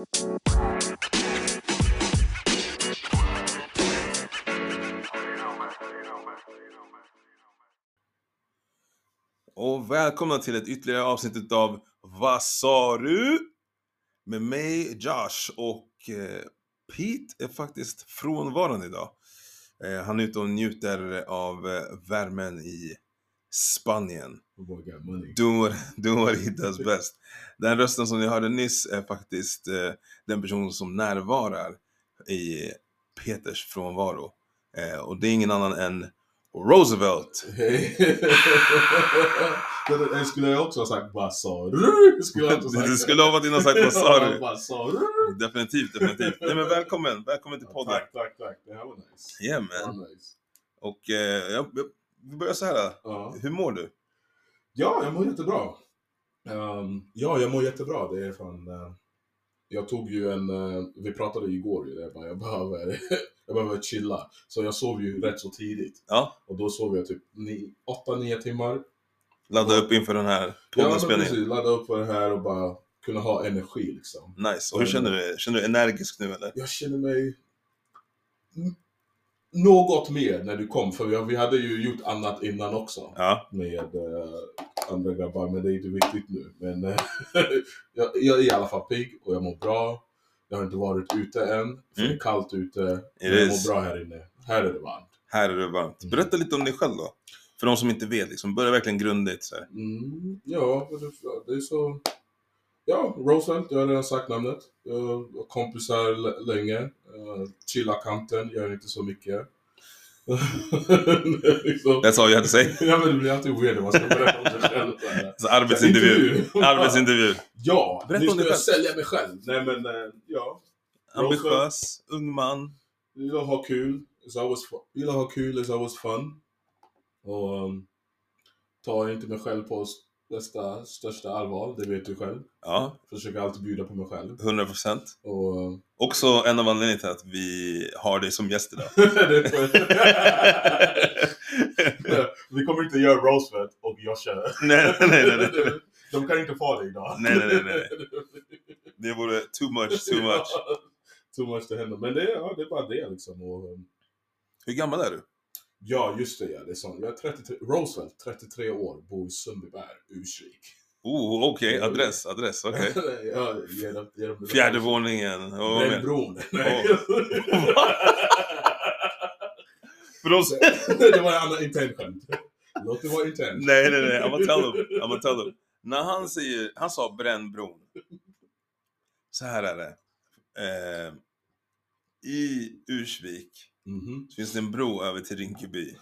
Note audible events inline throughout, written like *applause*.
Och välkomna till ett ytterligare avsnitt av Vad sa du? Med mig Josh och eh, Pete är faktiskt frånvarande idag. Eh, han är ute och njuter av eh, värmen i Spanien. Doing what, doing what he does best. Den rösten som ni hörde nyss är faktiskt eh, den person som närvarar i Peters frånvaro. Eh, och det är ingen annan än Roosevelt. Det- *laughs* det skulle jag också ha sagt vad sa du? Skulle jag också *laughs* sagt. Du skulle ha varit inne och sagt *laughs* vad sa du? Definitivt, definitivt. Nej men välkommen, välkommen till podden. Tack, tack, tack. Det här var nice. Yeah man. nice. Och eh, jag, vi börjar så här. Ja. Hur mår du? Ja, jag mår jättebra. Ehm, ja, jag mår jättebra. Det är fan... eh, jag tog ju en... eh, vi pratade igår ju, jag, bara, jag, behöver, *laughs* jag behöver chilla. Så jag sov ju rätt så tidigt. Ja. Och då sov jag typ 8-9 timmar. Ladda upp inför den här Ja, poddinspelningen. precis. Ladda upp för det här och bara kunna ha energi liksom. nice. Och hur känner du? Känner du dig energisk nu eller? Jag känner mig något mer när du kom, för vi, hade ju gjort annat innan också Ja. med eh, andra grabbar, men det är inte viktigt nu. Men eh, *laughs* jag, jag är i alla fall pigg och jag mår bra. Jag har inte varit ute än, för det Mm. är kallt ute. Men jag mår bra här inne. Här är det varmt. Här är det varmt. Mm. Berätta lite om dig själv då. För de som inte vet, liksom, börja verkligen grundligt. Så. Mm, ja, det, det är så... Ja, Roosevelt, jag har redan sagt namnet. Jag har kompisar länge. Uh, chilla kanten, gör inte så mycket. *laughs* liksom. That's all you had to say. Ja men det blir alltid weird när man ska berätta om sig själv. *laughs* så arbetsintervju. Intervju. *laughs* Arbetsintervju. Ja, Berätta nu ska dig jag sälja mig själv. Nej men, eh, ja. Ambitiös, ung man. Gillar att ha kul. Gillar att ha kul, it's always fun. Och um, tar inte mig själv på största, största allvar, det vet du själv. Ja, Försöker alltid bjuda på mig själv. 100 procent. Och, eh, Också en av anledningarna till att vi har dig som gäst idag. *laughs* *laughs* Vi kommer inte göra Roosevelt och Joshua. *laughs* nej, nej, nej, nej. De kan inte få det idag. Nej, nej, nej. Det vore too much, too much. too much to handle. Men det, är- ja, det är bara det liksom. Och, um, Hur gammal är du? Ja, just det. Ja, det är sånt. Jag är 33, Roosevelt, 33 år, bor i Sundbyberg, Ursvik. Oh, okej. Adress, adress. Okej. *laughs* ja, ge dem Fjärde våningen. Brännbron. Nej. För *laughs* de *laughs* det var en annan skämt. Låt det vara intern. Nej, nej, nej. I'm gonna tell them. I'm gonna tell them. När han säger, han sa brännbron. Så här är det. Eh, I Ursvik Mhm. så finns det en bro över till Rinkeby.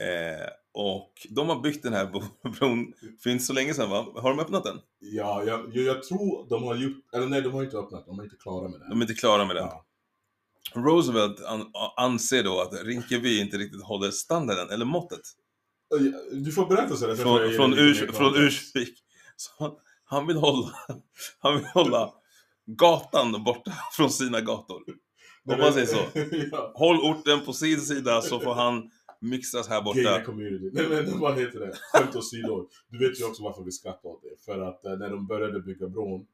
Eh, och de har byggt den här *laughs* bron för inte så länge sedan va? Har de öppnat den? Ja, jag, jag, tror de har gjort, eller nej de har inte öppnat, de är inte klara med det. De är inte klara med den. ja. Roosevelt an, anser då att Rinkeby inte riktigt håller standarden, eller måttet. Du får berätta så Från, från, Urs, från Ursvik. Han, han, vill hålla, *laughs* han vill hålla gatan borta *laughs* från sina gator. Om man säger så. *laughs* ja. Håll orten på sin sida så får han mixas här borta. community. Nej men vad heter det? Skämt åsido. Du vet ju också varför vi skrattar åt det. För att eh, när de började bygga bron,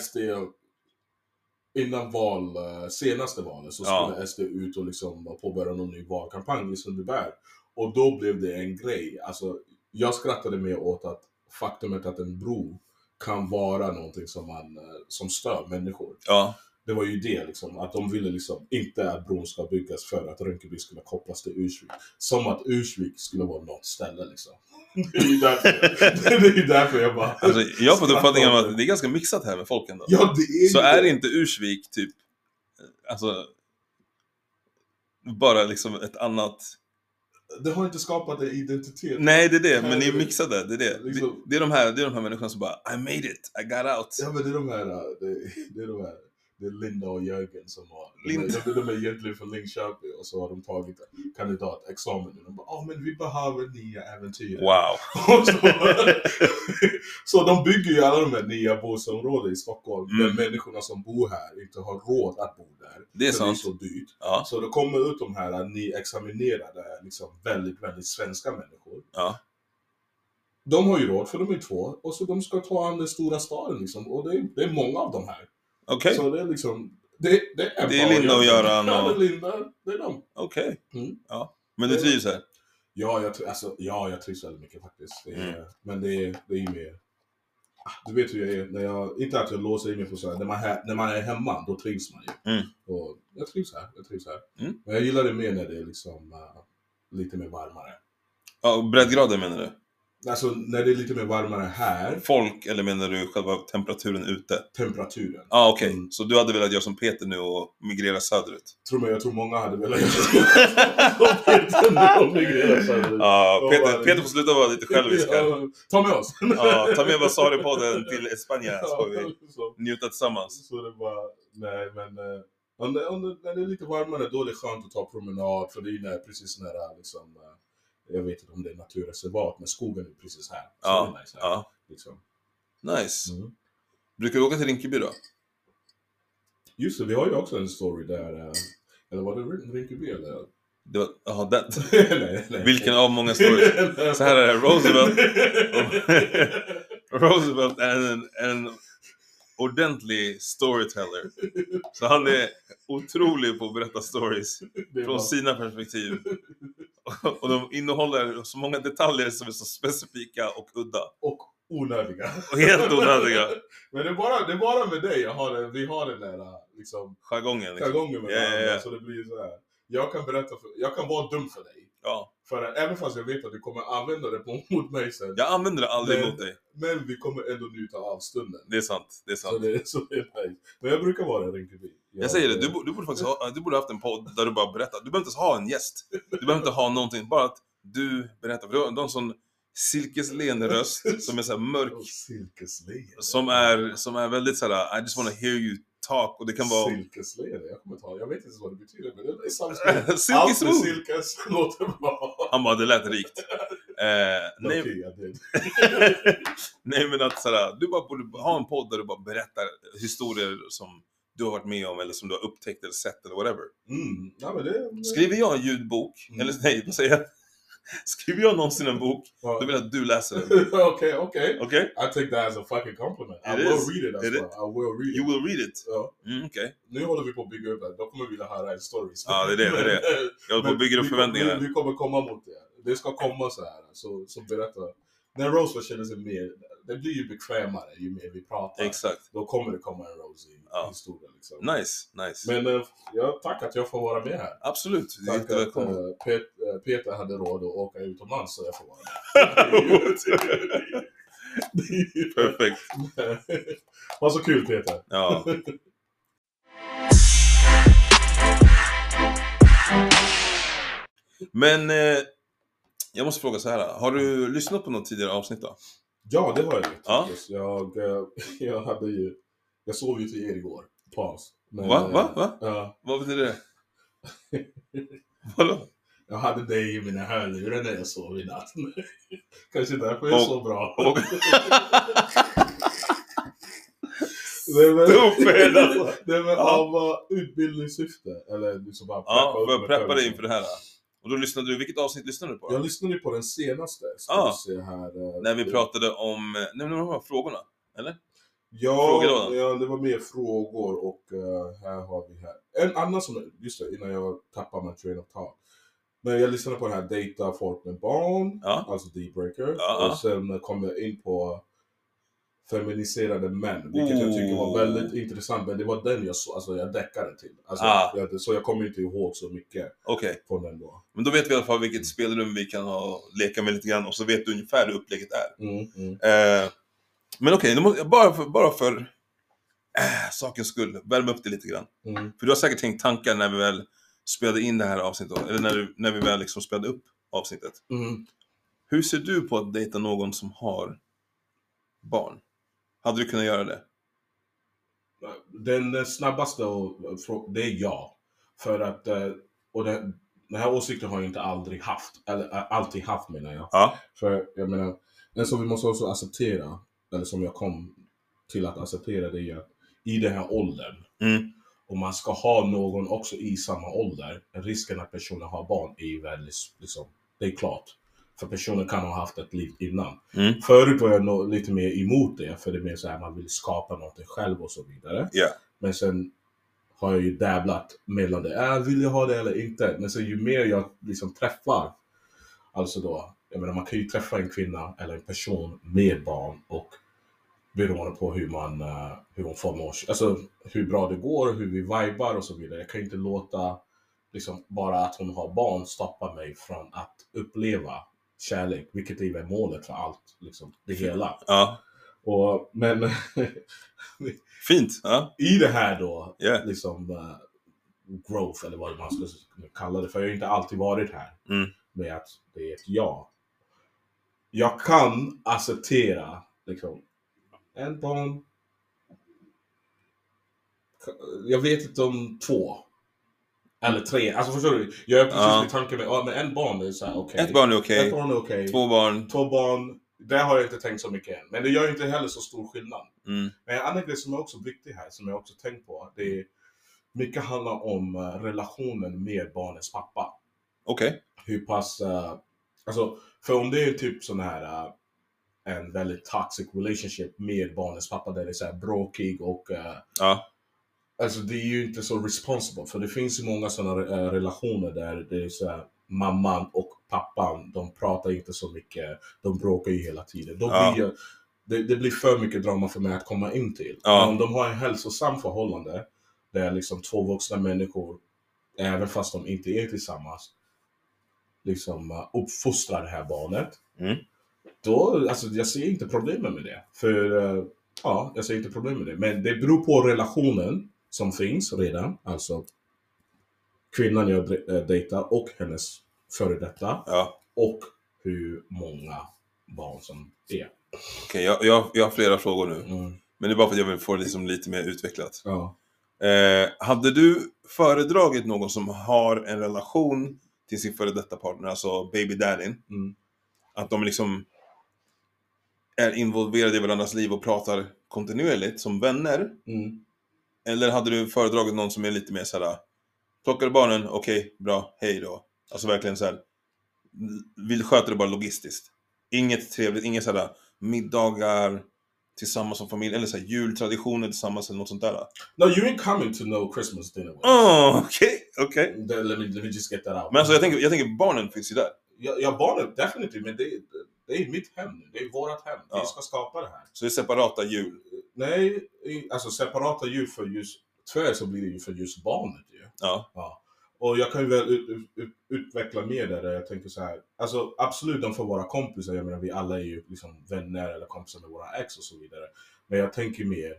SD, innan val, eh, senaste valet, så Ja. skulle SD ut och liksom påbörja någon ny valkampanj i Sundbyberg. Och då blev det en grej. Alltså, jag skrattade mer åt att faktumet att en bro kan vara någonting som, man, eh, som stör människor. Ja, Det var ju det liksom, att de ville liksom inte att bron ska byggas för att Rinkeby skulle kopplas till Ursvik. Som att Ursvik skulle vara något ställe liksom. Det är ju därför, *laughs* det är ju därför jag bara... alltså, jag har fått uppfattningen att det är ganska mixat här med folken då. Ja, det är Så ju är inte Ursvik typ, alltså, bara liksom ett annat... Det har inte skapat en identitet. Nej, det är det, men ni är mixade. Det är det. Det, Liksom- det, är de här, det är de här människorna som bara I made it, I got out. Ja men det är de här, det, det är de här, det är Linda och Jörgen som har, de, Linda. de, de är egentligen från Linköping och så har de tagit kandidatexamen. De bara, ah men vi behöver nya äventyr. Wow. *laughs* Och så, så de bygger ju alla de här nya bostadsområden i Stockholm, Mm. där människorna som bor här inte har råd att bo där. Det är sant. Det är så dyrt. Ja, Så det kommer ut de här nyexaminerade, liksom väldigt, väldigt svenska människor. ja. De har ju råd, för de är två, och så de ska ta an den stora staden liksom. Och det är, det är många av de här. Okej, Så det är liksom, det, det är Det är bara Linda jag. och Göran Ja, och- det är Linda, det är dem. okej. Mm. Ja. Men du trivs här? Ja, jag, alltså, ja, jag trivs väldigt mycket faktiskt. Det är, Mm. Men det är, det är ju mer... Ah, Du vet hur jag är. När jag, inte att jag låser in mig på så här, när man, är- när man är hemma, då trivs man ju. Mm. Och jag trivs här. Jag trivs här. Mm. Men jag gillar det mer när det är liksom eh, lite mer varmare. Ja, breddgraden menar du? Alltså när det är lite mer varmare här, Folk, eller menar du själva temperaturen ute? temperaturen. Ja, ah, okej. Mm. Så du hade velat göra som Peter nu och migrera söderut? Tror mig, jag tror många hade velat *laughs* göra som Peter nu och migrera söderut. Ja, Och Peter, bara- Peter får sluta vara lite självisk här. Ja, Ta med oss! Ja, ta med Vasari-podden till Spanien så får vi njuta tillsammans. så det var, nej men eh, om det, om det, när det är lite varmare då är det skönt att ta promenad för det är när, precis nära liksom, eh, jag vet inte om det är naturreservat men skogen är precis här. Så Ja, det är nice här, Ja, liksom. nice. mm. Brukar du åka till Rinkeby då? Just det, vi har ju också en story där, eh, eller var det Rin- Rinkeby eller? Det var, aha, den. *laughs* nej, nej. Vilken av många stories? Så här är det, Roosevelt. *laughs* Roosevelt är en, en ordentlig storyteller. Så han är otrolig på att berätta stories från sina perspektiv. *laughs* Och de innehåller så många detaljer som är så specifika och udda. och onödiga. Och helt onödiga. *laughs* Men det är, bara, det är bara med dig jag har den, vi har den där liksom, Jargongen liksom. jargongen med ja, varandra. ja. Så det blir så här. Jag kan berätta, för, jag kan vara dum för dig. Ja. För att, även fast jag vet att du kommer använda det på, *laughs* mot mig sen. Jag använder det aldrig Men- mot dig. Men vi kommer ändå njuta av stunden. Det är sant. Det är Så sant. *laughs* så det är nice. Men jag brukar vara en Rinkeby. Jag säger det, du, du borde faktiskt ha, du borde haft en podd där du bara berättar. Du behöver inte ens ha en gäst. Du behöver inte ha någonting, bara att du berättar. För du har du har en sån silkesleende röst *laughs* som är så mörk. Silkesleende. Som är, som är väldigt såhär, I just wanna hear you talk. Och det kan vara... Silkesleende, jag kommer ta, jag vet inte ens vad det betyder men det är samspel. *laughs* Allt med silkes låter bra. Han bara, det lät rikt. Eh, nej, *laughs* nej men att såhär, du bara borde ha en podd där du bara berättar historier som du har varit med om eller som du har upptäckt eller sett eller whatever. Mm. Ja, men det, Skriver jag en ljudbok, Mm. eller nej, vad säger jag? *laughs* Skriver jag någonsin en bok, Ja. då vill jag att du läser den. *laughs* Okej, okej. Okej? I take that as a fucking compliment. I It will is. read it as It well. I will read it. You will read it. Ja. Mm, okej. Nu håller vi på att bygga upp det. Då kommer vi vilja höra en story. Ja, det är det, det är det. *laughs* Jag håller på att bygga upp förväntningarna. Vi, vi kommer komma mot det. Det ska komma så här. Så, så berätta. När Rose känner sig mer, det blir ju bekvämare ju mer vi pratar. Exakt. Då kommer det komma en i Ja. Liksom. Nice, nice. Men eh, ja, tack att jag får vara med här. Absolut, Tack att eh, Pet, eh, Peter hade råd att åka utomlands så jag får vara med. Perfekt. *laughs* Var så kul Peter. Ja. Men eh, jag måste fråga så här. Har du lyssnat på något tidigare avsnitt då? Ja, det har jag gjort. Ja. faktiskt. Jag, eh, *laughs* jag hade ju... Jag sov ju till er igår. Paus. Men, Va? eh, Va? Va? Ja. Vad betyder det? *laughs* Vadå? Jag hade dig i mina hörlurar när jag sov i natt. *laughs* Kanske därför jag sov bra. och- Nej, men. Nej, men Ja. av uh, utbildningssyfte. Eller liksom bara Ja, upp för att preppa dig inför det här. Och då lyssnade du, vilket avsnitt lyssnade du på? Jag lyssnade på den senaste. Ska Ah. se här. eh, När vi pratade om, eh, nej men de här frågorna, eller? Ja, ja, det var mer frågor och eh, här har vi här. En annan som, just det, innan jag tappar min train of thought. Men jag lyssnade på den här Data folk med barn, Ja. alltså Deepbreaker. Ja, och sen kom jag in på feminiserade män, vilket jag tycker var Oh. väldigt intressant. Men det var den jag, så, alltså, jag däckade till. Alltså, Ah. jag, så jag kommer inte ihåg så mycket Okej. från den då. Men då vet vi i alla fall vilket spelrum vi kan ha, leka med lite grann och så vet du ungefär hur upplägget är. Mm, mm. Eh, men okej, okay, bara för, bara för eh, sakens skull, värma upp det lite grann. Mm. För du har säkert tänkt tankar när vi väl spelade in det här avsnittet, eller när, när vi väl liksom spelade upp avsnittet. Mm. Hur ser du på att dejta någon som har barn? Hade du kunnat göra det? Den eh, snabbaste, det är ja. För att, eh, och den, den här åsikten har jag inte aldrig haft. Eller eh, alltid haft menar jag. Ja. För jag menar, en som vi måste också acceptera, eller som jag kom till att acceptera, det är att i den här åldern, Mm. om man ska ha någon också i samma ålder, risken att personen har barn är ju väldigt, liksom, det är klart. För personen kan ha haft ett liv innan. Mm. Förut var jag nog lite mer emot det, för det är mer så här man vill skapa någonting själv och så vidare. Ja. Men sen har jag ju dabblat mellan det. Äh, vill jag ha det eller inte? Men sen ju mer jag liksom träffar, alltså då, jag menar man kan ju träffa en kvinna eller en person med barn och beroende på hur man, eh, hur hon får mår, alltså hur bra det går, hur vi vibar och så vidare. Jag kan ju inte låta liksom bara att hon har barn stoppa mig från att uppleva kärlek, vilket är målet för allt, liksom det hela. Ja. Och, men *laughs* Fint. Ja. i det här då, Yeah. liksom eh, growth eller vad man ska kalla det, för jag har inte alltid varit här Mm. med att det är ett ja. Jag kan acceptera liksom en barn. Jag vet inte om två. Eller tre. Alltså förstår du? Jag är precis Ja. i tanken med, ja men en barn det är såhär okej. Ett barn är okej. Ett barn är okej. Två barn. Två barn. Där har jag inte tänkt så mycket än. Men det gör ju inte heller så stor skillnad. Mm. Men en annan grej som är också viktig här, som jag också tänkt på, det är mycket handlar om eh, relationen med barnets pappa. Okej. Hur pass, eh, alltså, för om det är typ sån här eh, en väldigt toxic relationship med barnets pappa där det är så här bråkig och Ja. Alltså det är ju inte så responsible, för det finns ju många sådana eh, relationer där det är så här, mamman och pappan, de pratar inte så mycket, de bråkar ju hela tiden. Då Ja. blir det, det blir för mycket drama för mig att komma in till. Ja. Men om de har en hälsosam förhållande, där liksom två vuxna människor, även fast de inte är tillsammans, liksom uh, uppfostrar det här barnet. Mm. Då, alltså jag ser inte problemen med det. För, eh, ja, jag ser inte problem med det. Men det beror på relationen som finns redan. Alltså kvinnan jag äh, dejtar och hennes före detta. Ja. Och hur många barn som är. Okej, jag, jag, jag har flera frågor nu. Mm. Men det är bara för att jag vill få det liksom lite mer utvecklat. Ja. Eh, hade du föredragit någon som har en relation till sin före detta partner, alltså baby daddyn, Mm. att de liksom är involverade i varandras liv och pratar kontinuerligt som vänner? Mm. Eller hade du föredragit någon som är lite mer såhär, plockar du barnen, okej, bra, hej då. Alltså verkligen såhär, vill sköta det bara logistiskt. Inget trevligt, inga såhär middagar tillsammans som familj, eller såhär jultraditioner tillsammans eller något sånt där. No, you ain't coming to no Christmas dinner with us. Åh, okej, okej. Then Let, me, let me just get that out. Men alltså jag tänker, jag tänker barnen finns ju där. Ja, ja barnen, definitivt. Men det, det är mitt hem nu. Det är vårt hem. Ja. Vi ska skapa det här. Så det är separata jul. Nej, alltså separata djur för just, tyvärr så blir det ju för just barnet ju. Ja. Ja. Och jag kan ju väl ut, ut, ut, utveckla mer där, där jag tänker så här. Alltså absolut, de får vara kompisar. Jag menar, vi alla är ju liksom vänner eller kompisar med våra ex och så vidare. Men jag tänker mer,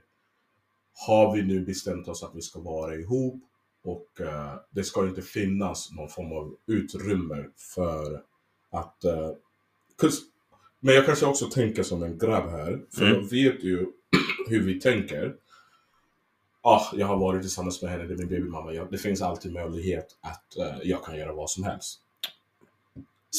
har vi nu bestämt oss att vi ska vara ihop och eh, det ska inte finnas någon form av utrymme för att... 'cause- men jag kanske också tänker som en grabb här, för Mm. jag vet ju *clears throat* hur vi tänker. Ah, jag har varit tillsammans med henne, det är min babymamma. Jag, det finns alltid möjlighet att eh, jag kan göra vad som helst.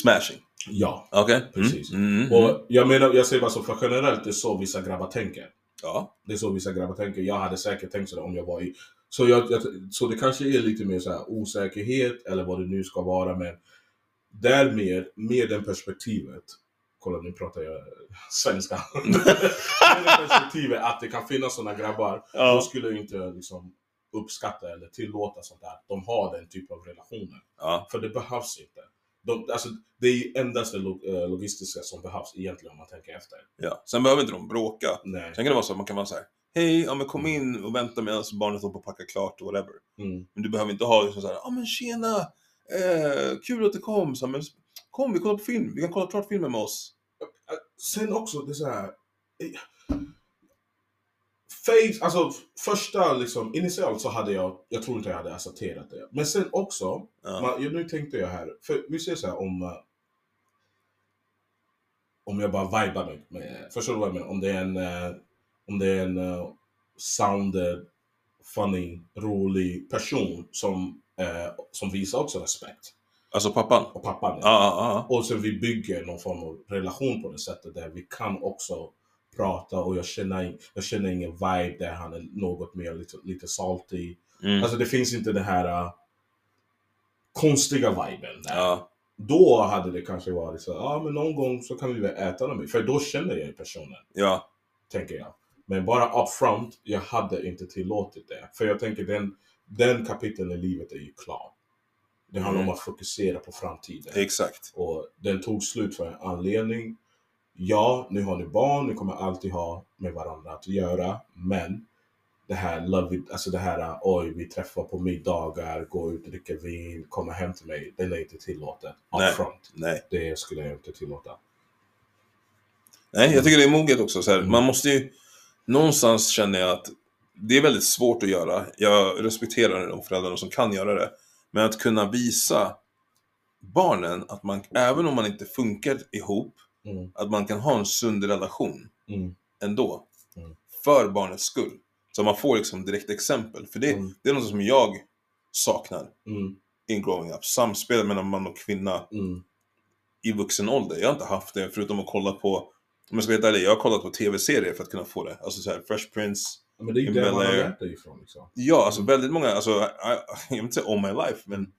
Smashing. Ja. Okej. Precis. Mm, mm, mm. Och jag menar, jag säger bara så, för generellt det är så vissa grabbar tänker. Ja. Det är så vissa grabbar tänker. Jag hade säkert tänkt sådär om jag var i... Så, jag, jag, så det kanske är lite mer så här osäkerhet eller vad det nu ska vara, men därmed, med det perspektivet, kolla nu pratar jag svenska, *laughs* det perspektivet att det kan finnas sådana grabbar, då Ja. skulle jag inte liksom uppskatta eller tillåta sånt där. De har den typen av relationer. ja. För det behövs inte. De, alltså, det är endast det eh, logistiska som behövs egentligen om man tänker efter. ja. Sen behöver inte de bråka. Nej. Sen kan det vara så att man kan vara så här. Hej, ja men kom in och vänta medan barnet håller på att packa klart och whatever. Mm. Men du behöver inte ha liksom så här, ja men tjena, eh, kul att du kom, så, men kom vi kollar på film, vi kan kolla klart filmen med oss. Sen också, det är så här. eh, Face, alltså första liksom, initialt så hade jag, jag tror inte jag hade accepterat det. Men sen också, Ja. man, nu tänkte jag här, för vi säger så här om eh, om jag bara vibar med, med förstår du vad jag menar? Om det är en, eh, om det är en uh, sounded, funny, rolig person som, eh, som visar också respekt. Alltså pappan? Och pappan. Ja, ja, ja. Och sen vi bygger någon form av relation på det sättet där vi kan också prata och jag känner, jag känner ingen vibe där han är något mer lite, lite salty. Mm. Alltså det finns inte den här uh, konstiga viben där. ja. Då hade det kanske varit så ja men någon gång så kan vi väl äta dem. För då känner jag personen, Ja, tänker jag. Men bara upfront, jag hade inte tillåtit det. För jag tänker den, den kapiteln i livet är ju klar. Det handlar Mm. om att fokusera på framtiden. exakt. Och den tog slut för en anledning. Ja, nu har ni barn, ni kommer alltid ha med varandra att göra. Men det här love it, alltså det här oj, vi träffar på middagar, går ut och dricker vin, kommer hem till mig. Det är inte tillåtet. Nej. Upfront. Nej. Det skulle jag inte tillåta. Nej, jag tycker det är moget också. Så Mm. Man måste ju... Någonstans känner jag att det är väldigt svårt att göra. Jag respekterar de föräldrarna som kan göra det. Men att kunna visa barnen att man, även om man inte funkar ihop, Mm, att man kan ha en sund relation mm, ändå. Mm. För barnets skull. Så man får liksom direkt exempel. För det, Mm. det är något som jag saknar mm, in growing up. Samspel mellan man och kvinna mm, i vuxen ålder. Jag har inte haft det förutom att kolla på, om jag ska vara helt ärlig, jag har kollat på tv-serier för att kunna få det. Alltså så här, Fresh Prince. Men det är ju det man har Bel-Air. lärt dig ifrån. Liksom. Ja, alltså väldigt många, alltså, jag vill inte säga all my life, men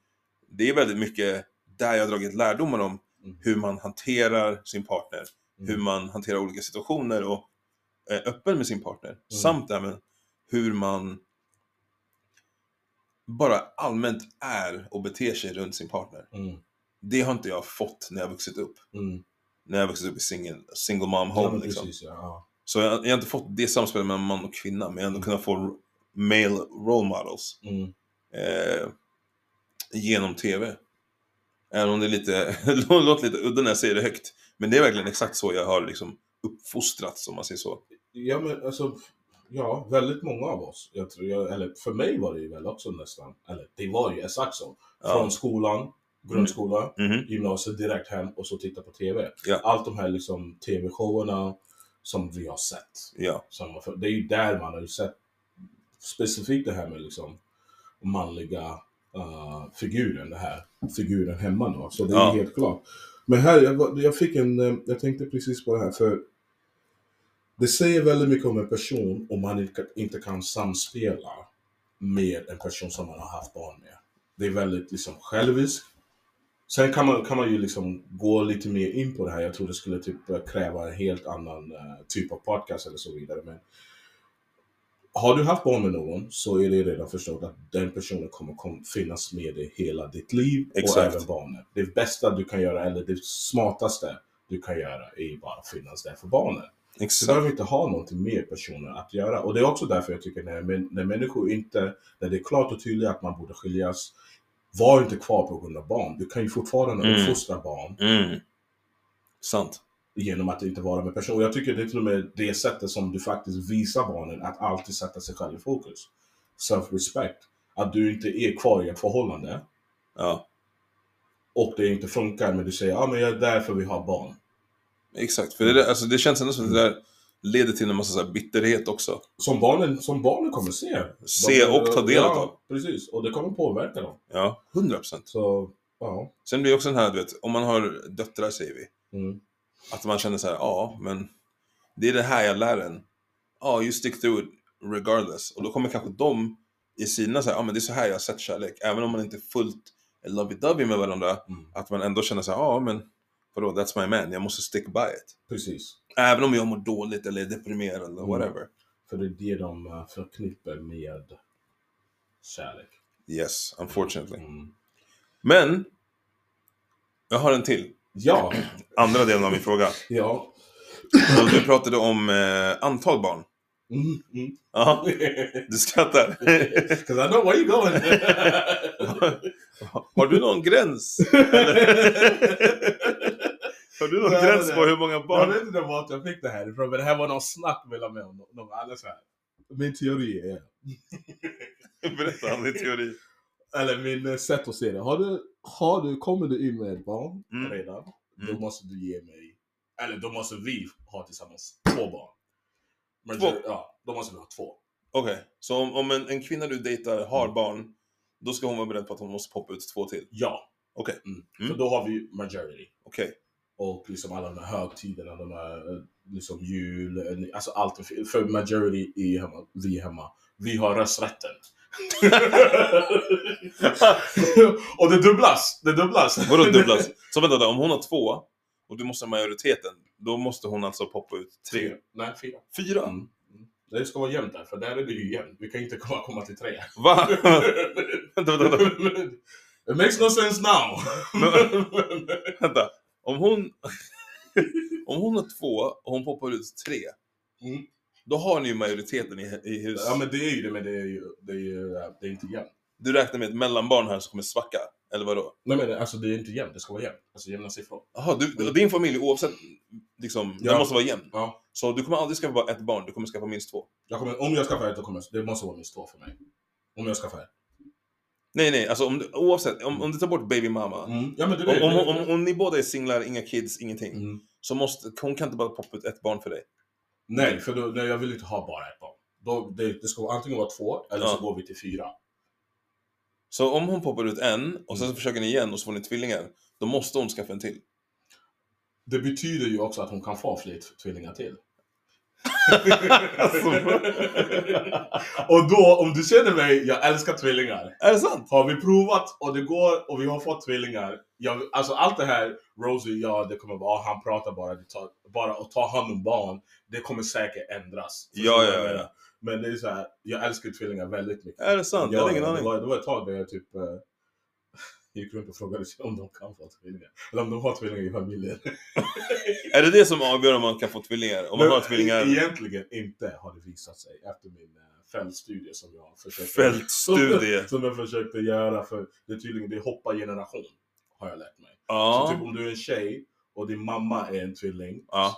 det är väldigt mycket där jag har dragit lärdomar om Mm. hur man hanterar sin partner, Mm. hur man hanterar olika situationer och är öppen med sin partner. Mm. Samt även hur man bara allmänt är och beter sig runt sin partner. Mm, Det har inte jag fått när jag vuxit upp. mm. När jag vuxit upp i single, single mom Ja, home men liksom. precis, ja. Ja. Så jag, jag har inte fått det samspelet mellan man och kvinna, men jag har ändå kunnat få male role models Mm, eh, genom TV. Även om det är lite, *laughs* låter lite udda när jag säger det högt. Men det är verkligen exakt så jag har liksom uppfostrats, om man säger så. Ja, men alltså, ja, väldigt många av oss. Jag tror jag, eller för mig var det ju väl också nästan, eller det var ju exakt så. Ja. Från skolan, grundskola, Mhm. gymnasiet direkt hem och så titta på TV. Ja. Allt de här liksom TV-showerna som vi har sett. Ja, Som, det är ju där man har ju sett specifikt det här med liksom manliga uh, figuren, det här figuren hemma då. Så det är Ja. helt klart. Men här, jag, jag fick en, eh, jag tänkte precis på det här för det säger väldigt mycket om en person om man inte, inte kan samspela med en person som man har haft barn med. Det är väldigt liksom själviskt. Sen kan man, kan man ju liksom gå lite mer in på det här. Jag tror det skulle typ eh, kräva en helt annan eh, typ av podcast eller så vidare. Men har du haft barn med någon så är det redan förstått att den personen kommer kom, finnas med dig hela ditt liv och Exakt. även barnet. Det bästa du kan göra, eller det smartaste du kan göra, är bara att finnas där för barnen. Du exakt. behöver inte ha någonting med personen att göra. Och det är också därför jag tycker när, när människor inte, när det är klart och tydligt att man borde skiljas, var inte kvar på grund av barn. Du kan ju fortfarande Mm. uppfostra barn Mm. Sant. genom att inte vara med personen. Jag tycker det är till och med det sättet som du faktiskt visar barnen att alltid sätta sig själv i fokus. Self-respect. Att du inte är kvar i ett förhållande Ja, och det inte funkar men du säger ja men jag är där för vi har barn. exakt. För det, där, alltså, det känns ändå som det där leder till en massa så bitterhet också. Som barnen, som barnen kommer se. Se och ta del ja, av. Precis, och det kommer påverka dem. Ja, 100 procent. Så, ja. Sen blir det också den här, du vet, om man har döttrar säger vi. Mm. Att man känner så här, ja, men det är det här jag lär en. Ja, you stick through it regardless. Och då kommer kanske de i sina så här, ja men det är så här jag har sett kärlek. Även om man inte är fullt lovey-dovey med varandra. Mm. Att man ändå känner så här, ja men vadå, that's my man, jag måste stick by it. Precis. Även om jag mår dåligt eller är deprimerad eller Mm. whatever. För det är det de eh, förknippar med kärlek. Yes, unfortunately. Mm. Men, jag har en till. Ja, *clears throat* Andra delen av min fråga. ja. Och *clears throat* du pratade om eh, antal barn. Mm, mm. Ja, du skrattar. *laughs* Cause I know where you going. *laughs* Har du någon gräns? *laughs* Har du någon Nej, gräns på hur många jag barn? vet inte vart jag fick det här ifrån, men det här var någon snack mellan mig och någon- annan. Min teori är, *laughs* Berätta om din teori. eller min eh, sätt att se det. Har du, har du, kommer du in med ett barn Mm. redan, då Mm. måste du ge mig, eller då måste vi ha tillsammans två barn. Men, Två? Ja, då måste vi ha två. Okej, så om, om en, en kvinna du dejtar har Mm. barn, då ska hon vara beredd på att hon måste poppa ut två till? Ja. Okej. Mm. Mm. För då har vi majority. Okej. Och liksom alla de här högtiderna, de här eh, liksom jul, eh, alltså allt. För majority är hemma, vi är hemma. Vi har rösträtten. *laughs* och det dubblas! Det dubblas! Vadå dubblas? Så vänta då, om hon har två och du måste ha majoriteten, då måste hon alltså poppa ut tre? Nej, fyra. Fyra? Mm. Det ska vara jämnt där, för där är det ju jämnt. Vi kan inte komma, komma till tre. Va? *laughs* vänta, vänta, vänta. It makes no sense now! vänta. Om hon... *laughs* om hon har två och hon poppar ut tre, Mm. då har ni ju majoriteten i, i hus. Ja men det är ju det, men det är ju det är, ju, det är inte jämnt. Du räknar med ett mellanbarn här som kommer svacka? Eller vadå? Nej men alltså det är inte jämnt, det ska vara jämnt. Alltså jämna siffror. Jaha, du, din familj oavsett, liksom, Ja. den måste vara jämn? Ja. Så du kommer aldrig skaffa bara ett barn, du kommer skaffa minst två? Jag kommer, om jag skaffar ett, då kommer det måste vara minst två för mig. Om jag skaffar ett. Nej, nej, alltså om du, oavsett, om, om du tar bort baby mama, Mm. Ja men det om, om, om, om ni båda är singlar, inga kids, ingenting, Mm. så måste, hon kan inte bara poppa ut ett barn för dig. Nej, för då, nej, jag vill inte ha bara ett barn. Då, det, det ska vara antingen vara två, eller Ja. så går vi till fyra. Så om hon poppar ut en, och sen Mm. så försöker ni igen och så får ni tvillingar, då måste hon skaffa en till. Det betyder ju också att hon kan få fler tvillingar till. Alltså. och då, om du känner mig, jag älskar tvillingar. Är det sant? Har vi provat och det går och vi har fått tvillingar. Jag, alltså allt det här, Rosie, ja det kommer vara, han pratar bara, tar, bara att ta hand om barn, det kommer säkert ändras. Ja, ja, jag ja. menar? Men det är så här, jag älskar tvillingar väldigt mycket. Är det sant? Jag Ja, hade ingen det, aning. var, det var ett tag där jag typ eh, gick runt och frågade sig om de kan få tvillingar. Eller om de har tvillingar i familjen. *laughs* Är det det som avgör om man kan få tvillingar? Om man har tvillingar? e- Egentligen inte har det visat sig efter min uh, fältstudie som jag försökte, Fältstudie. *laughs* som jag försökte göra. För det är tydligen det hoppar generation, har jag lärt mig. Så Ja. typ om du är en tjej och din mamma är en tvilling. Ja.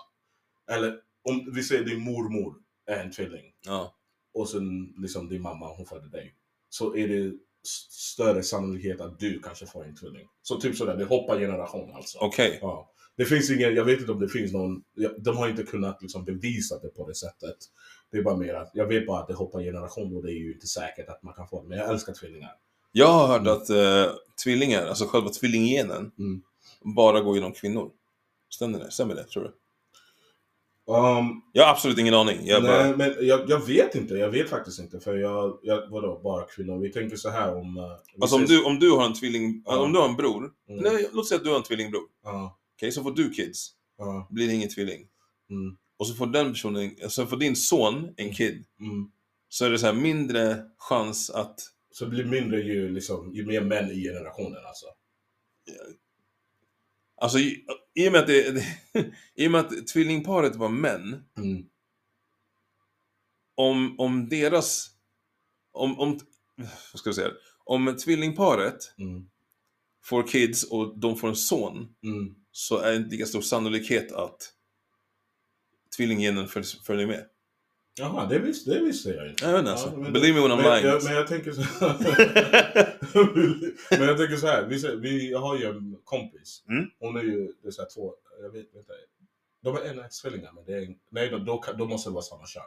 Eller om vi säger din mormor är en tvilling. Ja. och sen liksom din mamma, hon födde dig. Så är det större sannolikhet att du kanske får en tvilling. Så typ sådär, det hoppar generation alltså. Okej. Ja. Det finns ingen, jag vet inte om det finns någon, de har inte kunnat liksom bevisa det på det sättet. Det är bara mer att, jag vet bara att det hoppar generation och det är ju inte säkert att man kan få det. Men jag älskar tvillingar. Jag har hört att eh, tvillingar, alltså själva tvillinggenen, Mm. bara går genom kvinnor. Stämmer det? Stämmer det, tror du? Um, Jag har absolut ingen aning. Jag nej, bara... men jag, jag vet inte, jag vet faktiskt inte. För jag, jag vadå, bara kvinnor? Vi tänker så här om... eh, Alltså om du, om du har en tvilling, Ja. om du har en bror, Mm. nej, låt säga att du har en tvillingbror. Ja, Okej, så får du kids, ja, blir det ingen tvilling. mm, Och så får den personen, så får din son en kid. mm. Så är det så här mindre chans att... Så det blir mindre ju, liksom, ju mer män i generationen alltså. Alltså i, och med att det, det, *laughs* i och med att tvillingparet var män, Mm. om, om deras... Om, om... Vad ska jag säga? Om tvillingparet Mm. får kids och de får en son, Mm. så är det inte lika stor sannolikhet att tvillinggenen föl- följer med. Jaha, det visste, det visste jag inte. Jag vet inte alltså. men- Believe me when I'm men, lying. jag, men jag tänker så *laughs* Men jag tänker så här, vi, vi har ju en kompis. Mm. Hon är ju, det är så här två, jag vet inte. De är enäggstvillingar, men det är, en- nej då, då, då måste det vara samma kön.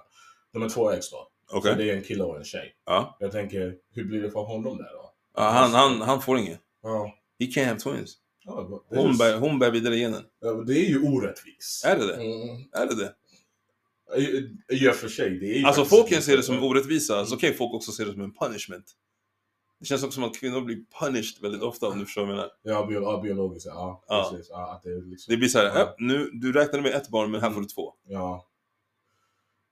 De är två äggs då. Okej. Så det är en kille och en tjej. Ja. Jag tänker, hur blir det för honom där då? Ja, han, han, han får inget. Ja. He can't have twins. Ja, Hon bär, hon bär vidare genen. ja, det är ju orättvist. Är det det? Mm. Är det det? Och för sig, det är Alltså folk kan se det som orättvisa, så kan folk också se det som en punishment. Det känns också som att kvinnor blir punished väldigt ofta om du förstår vad jag menar. Ja, bio, ja biologiskt, ja. Ja. Precis. Ja, att det, liksom, Det blir så här, Ja. "Äh, nu, du räknade med ett barn men här får du två. Ja.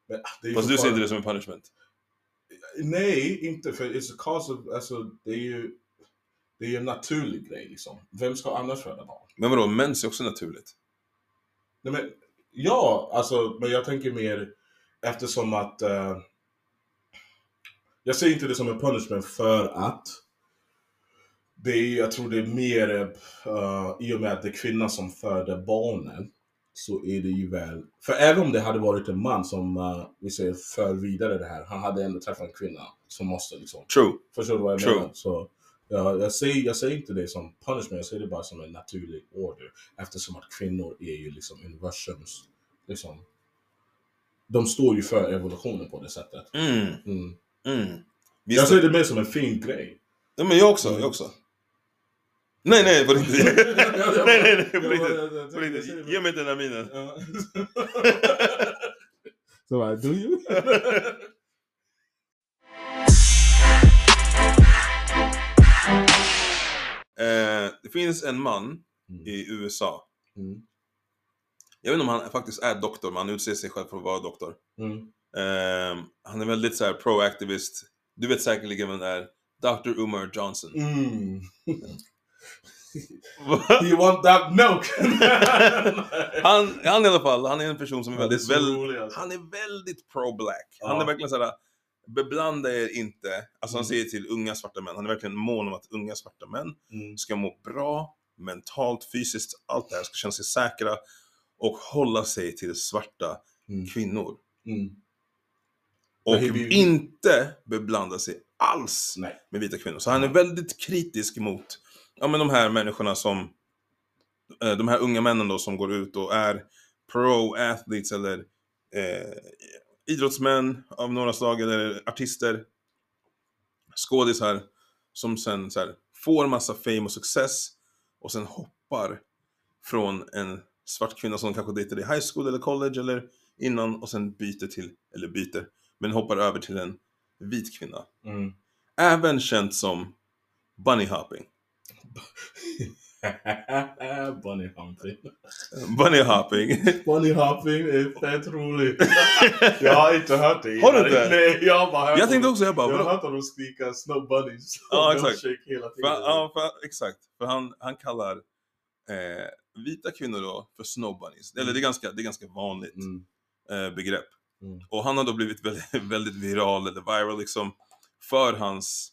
Men, ah, det Fast du ser inte det som en punishment. Nej, inte för it's a cause of, alltså det är ju det är ju en naturlig grej liksom. Vem ska annars föda barn? Men vadå, mens är också naturligt. Nej, men, ja, alltså, men jag tänker mer eftersom att eh, jag ser inte det som en punishment för att det är, jag tror det är mer eh, i och med att det är kvinnan som föder barnen så är det ju väl, för även om det hade varit en man som uh, vi säger för vidare det här, han hade ändå träffat en kvinna som måste liksom True. Förstår du vad jag True. menar? Så, ja, jag, säger, jag säger inte det som punishment, jag säger det bara som en naturlig order. Eftersom att kvinnor är ju liksom universums, liksom, de står ju för evolutionen på det sättet. Mm, Mm. mm. Jag ser det mer som en fin grej. ja, men jag också, jag också. Nej, nej, på riktigt. *laughs* *laughs* nej, nej, nej, på riktigt. På riktigt. Ge mig den här minen. *laughs* Så bara, do you? Finns en man Mm. i USA. Mm. Jag vet inte om han faktiskt är doktor, men han utser sig själv för att vara doktor. Mm. Ehm, han är väldigt så här pro-activist. Du vet säkerligen vem det är. Dr. Umar Johnson. Mm. *laughs* You want that milk? *laughs* han, han i alla fall, han är en person som är väldigt, så väl, rolig, alltså. han är väldigt pro-black. Han är verkligen såhär, beblanda er inte. Alltså han Mm. säger till unga svarta män, han är verkligen mån om att unga svarta män Mm. ska må bra, mentalt, fysiskt, allt det här ska känna sig säkra och hålla sig till svarta Mm. kvinnor. Och inte beblanda sig alls Nej. med vita kvinnor. Så han är väldigt kritisk mot ja, men de här människorna som, eh, de här unga männen då som går ut och är pro-athletes eller eh, idrottsmän av några slag eller artister, skådisar som sen så här, får massa fame och success och sen hoppar från en svart kvinna som kanske dejtade i high school eller college eller innan och sen byter till, eller byter, men hoppar över till en vit kvinna. Mm. Även känt som bunny hopping. *laughs* Bunny humping. Bunny hopping. *laughs* Bunny hopping är fett roligt. *laughs* jag har inte hört det Har du inte? Nej, jag har bara hört Jag tänkte också, jag bara, Jag har hört dem skrika snow bunnies. Ja, exakt. hela För, tiden. ja, för, exakt. För han, han kallar eh, vita kvinnor då för snow bunnies. Eller det är ganska, det är ganska vanligt Mm. eh, begrepp. Mm. Och han har då blivit väldigt, *laughs* väldigt viral, eller viral liksom, för hans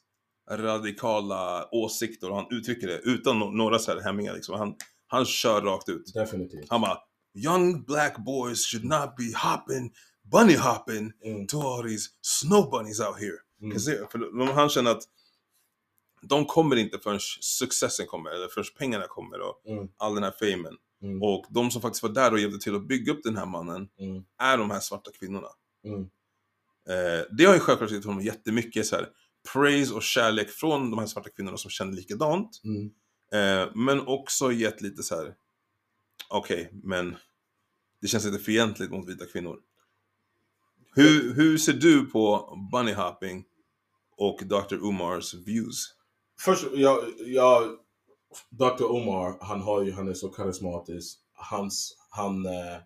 radikala åsikter och han uttrycker det utan no- några så här hämningar liksom. Han, han kör rakt ut. Definitivt. Han bara Young black boys should not be hopping, bunny hopping Mm. to all these snow bunnies out here. Mm. För han känner att de kommer inte förrän successen kommer, eller förrän pengarna kommer och Mm. all den här famen. Mm. Och de som faktiskt var där och hjälpte till att bygga upp den här mannen Mm. är de här svarta kvinnorna. Mm. Eh, det har ju självklart gett honom jättemycket så här, praise och kärlek från de här svarta kvinnorna som känner likadant. Mm. Eh, men också gett lite så här. okej, men det känns lite fientligt mot vita kvinnor. Hur, hur ser du på bunny hopping och Dr. Umars views? Först, jag, jag, Dr. Omar, han, har ju, han är så karismatisk. Hans, han, eh,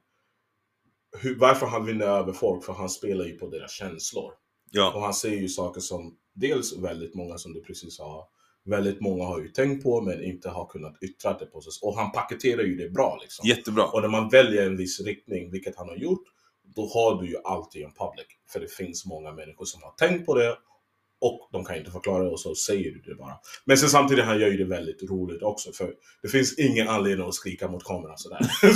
hur, varför han vinner över folk? För han spelar ju på deras känslor. Ja, Och han säger ju saker som dels väldigt många som du precis sa, väldigt många har ju tänkt på men inte har kunnat yttra det på sig. Och han paketerar ju det bra liksom. jättebra. Och när man väljer en viss riktning, vilket han har gjort, då har du ju alltid en public. För det finns många människor som har tänkt på det och de kan inte förklara det och så säger du det bara. Men sen samtidigt, han gör ju det väldigt roligt också för det finns ingen anledning att skrika mot kameran sådär. Så-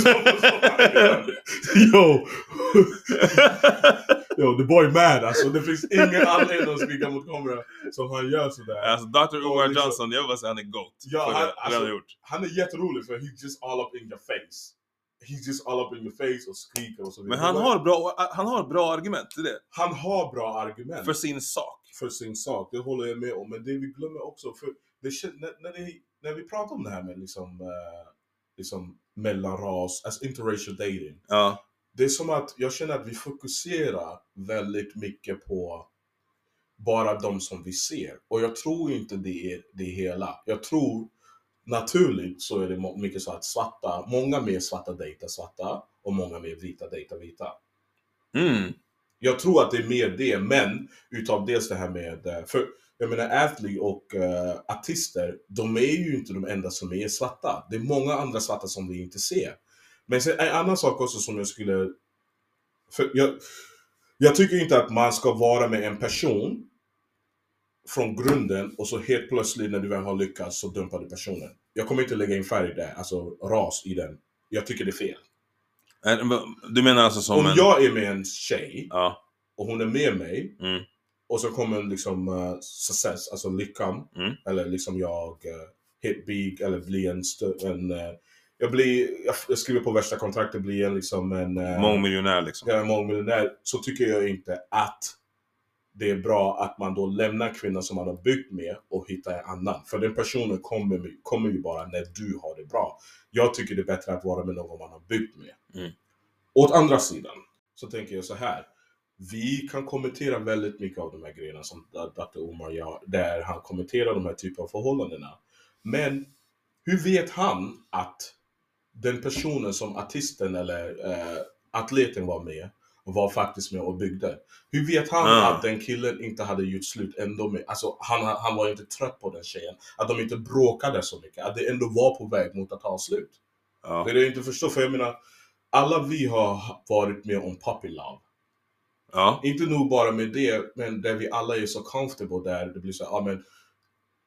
så gör det. Yo! The boy mad alltså. Det finns ingen anledning att skrika mot kameran som han gör sådär. Alltså Dr. Umar liksom- Johnson, jag vill bara säga han är GOAT. Ja, för han- det, det han alltså- gjort. Han är jätterolig för he's just all up in your face. He's just all up in your face och skriker och så Men vidare. han har bra, han har bra argument till det. Han har bra argument För för, sin sak. sin sak, det håller jag med om. Men det vi glömmer också, för det, när, när, det, när vi pratar om det här med liksom, eh, liksom mellanras, alltså interracial dating. Ja. Det är som att jag känner att vi fokuserar väldigt mycket på bara de som vi ser. Och jag tror inte det är det hela. Jag tror naturligt så är det mycket så att svarta, många mer svarta dejtar svarta och många mer vita dejtar vita. Mm. Jag tror att det är mer det, men utav dels det här med, eh, för jag menar athlete och uh, artister, de är ju inte de enda som är svarta. Det är många andra svarta som vi inte ser. Men sen en annan sak också som jag skulle, för jag, jag tycker inte att man ska vara med en person från grunden och så helt plötsligt när du väl har lyckats så dumpar du personen. Jag kommer inte lägga in färg där, alltså ras i den. Jag tycker det är fel. Du menar alltså som Om en... jag är med en tjej Ja. och hon är med mig Mm. och så kommer liksom uh, success, alltså lyckan. Mm. Eller liksom jag uh, hit big eller bli en, en uh, jag blir, jag, skriver på värsta kontraktet, blir en liksom en uh, Mångmiljonär liksom. jag är mångmiljonär. Så tycker jag inte att det är bra att man då lämnar kvinnan som man har byggt med och hittar en annan. För den personen kommer, kommer ju bara när du har det bra. Jag tycker det är bättre att vara med någon man har byggt med. Mm. Åt andra sidan så tänker jag så här. Vi kan kommentera väldigt mycket av de här grejerna som Dr. Omar gör, där han kommenterar de här typen av förhållandena. Men hur vet han att den personen som artisten eller eh, atleten var med var faktiskt med och byggde. Hur vet han Ah. att den killen inte hade gjort slut ändå med, alltså han, han var inte trött på den tjejen. Att de inte bråkade så mycket, att det ändå var på väg mot att ta slut. Ja. Det är det jag inte förstår, för jag menar, alla vi har varit med om puppy love. Ja. Inte nog bara med det, men där vi alla är så comfortable där det blir så ja men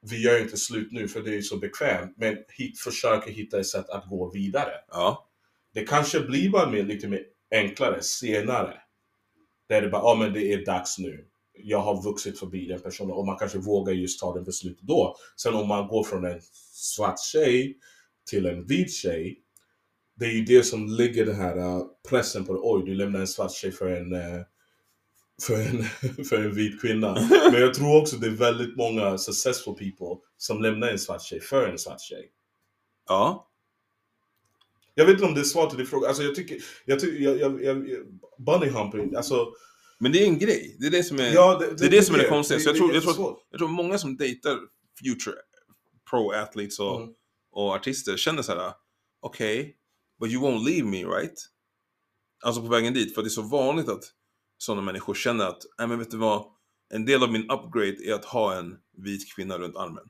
vi gör inte slut nu för det är så bekvämt, men hit, försöker hitta ett sätt att gå vidare. Ja. Det kanske blir bara mer, lite mer enklare senare. Där det bara, ja men det är dags nu. Jag har vuxit förbi den personen och man kanske vågar just ta den beslutet då. Sen om man går från en svart tjej till en vit tjej. Det är ju det som ligger den här uh, pressen på Oj, du lämnar en svart tjej för en, uh, för en, *laughs* för en vit kvinna. *laughs* Men jag tror också det är väldigt många successful people som lämnar en svart tjej för en svart tjej. Ja. Jag vet inte om det är svar till din fråga. Alltså jag tycker, jag tycker, jag, jag, jag, bunny humping, alltså. Men det är en grej. Det är det som är, Ja, det, är det som är det konstiga. Så jag, det- tror, det jag, tror, jag tror många som dejtar future pro athletes och, Mm. och artister känner så här: okej, but you won't leave me right? Alltså på vägen dit, för det är så vanligt att sådana människor känner att, nej men vet du vad, en del av min upgrade är att ha en vit kvinna runt armen.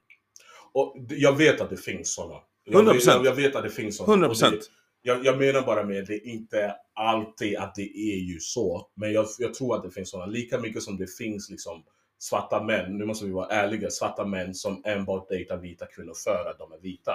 Och jag vet att det finns sådana. Jag, 100%. vet- jag, jag vet att det finns sådana. 100%. Och det- Jag, jag menar bara med det är inte alltid att det är ju så. Men jag, jag tror att det finns sådana. Lika mycket som det finns liksom svarta män, nu måste vi vara ärliga, svarta män som enbart dejtar vita kvinnor för att de är vita.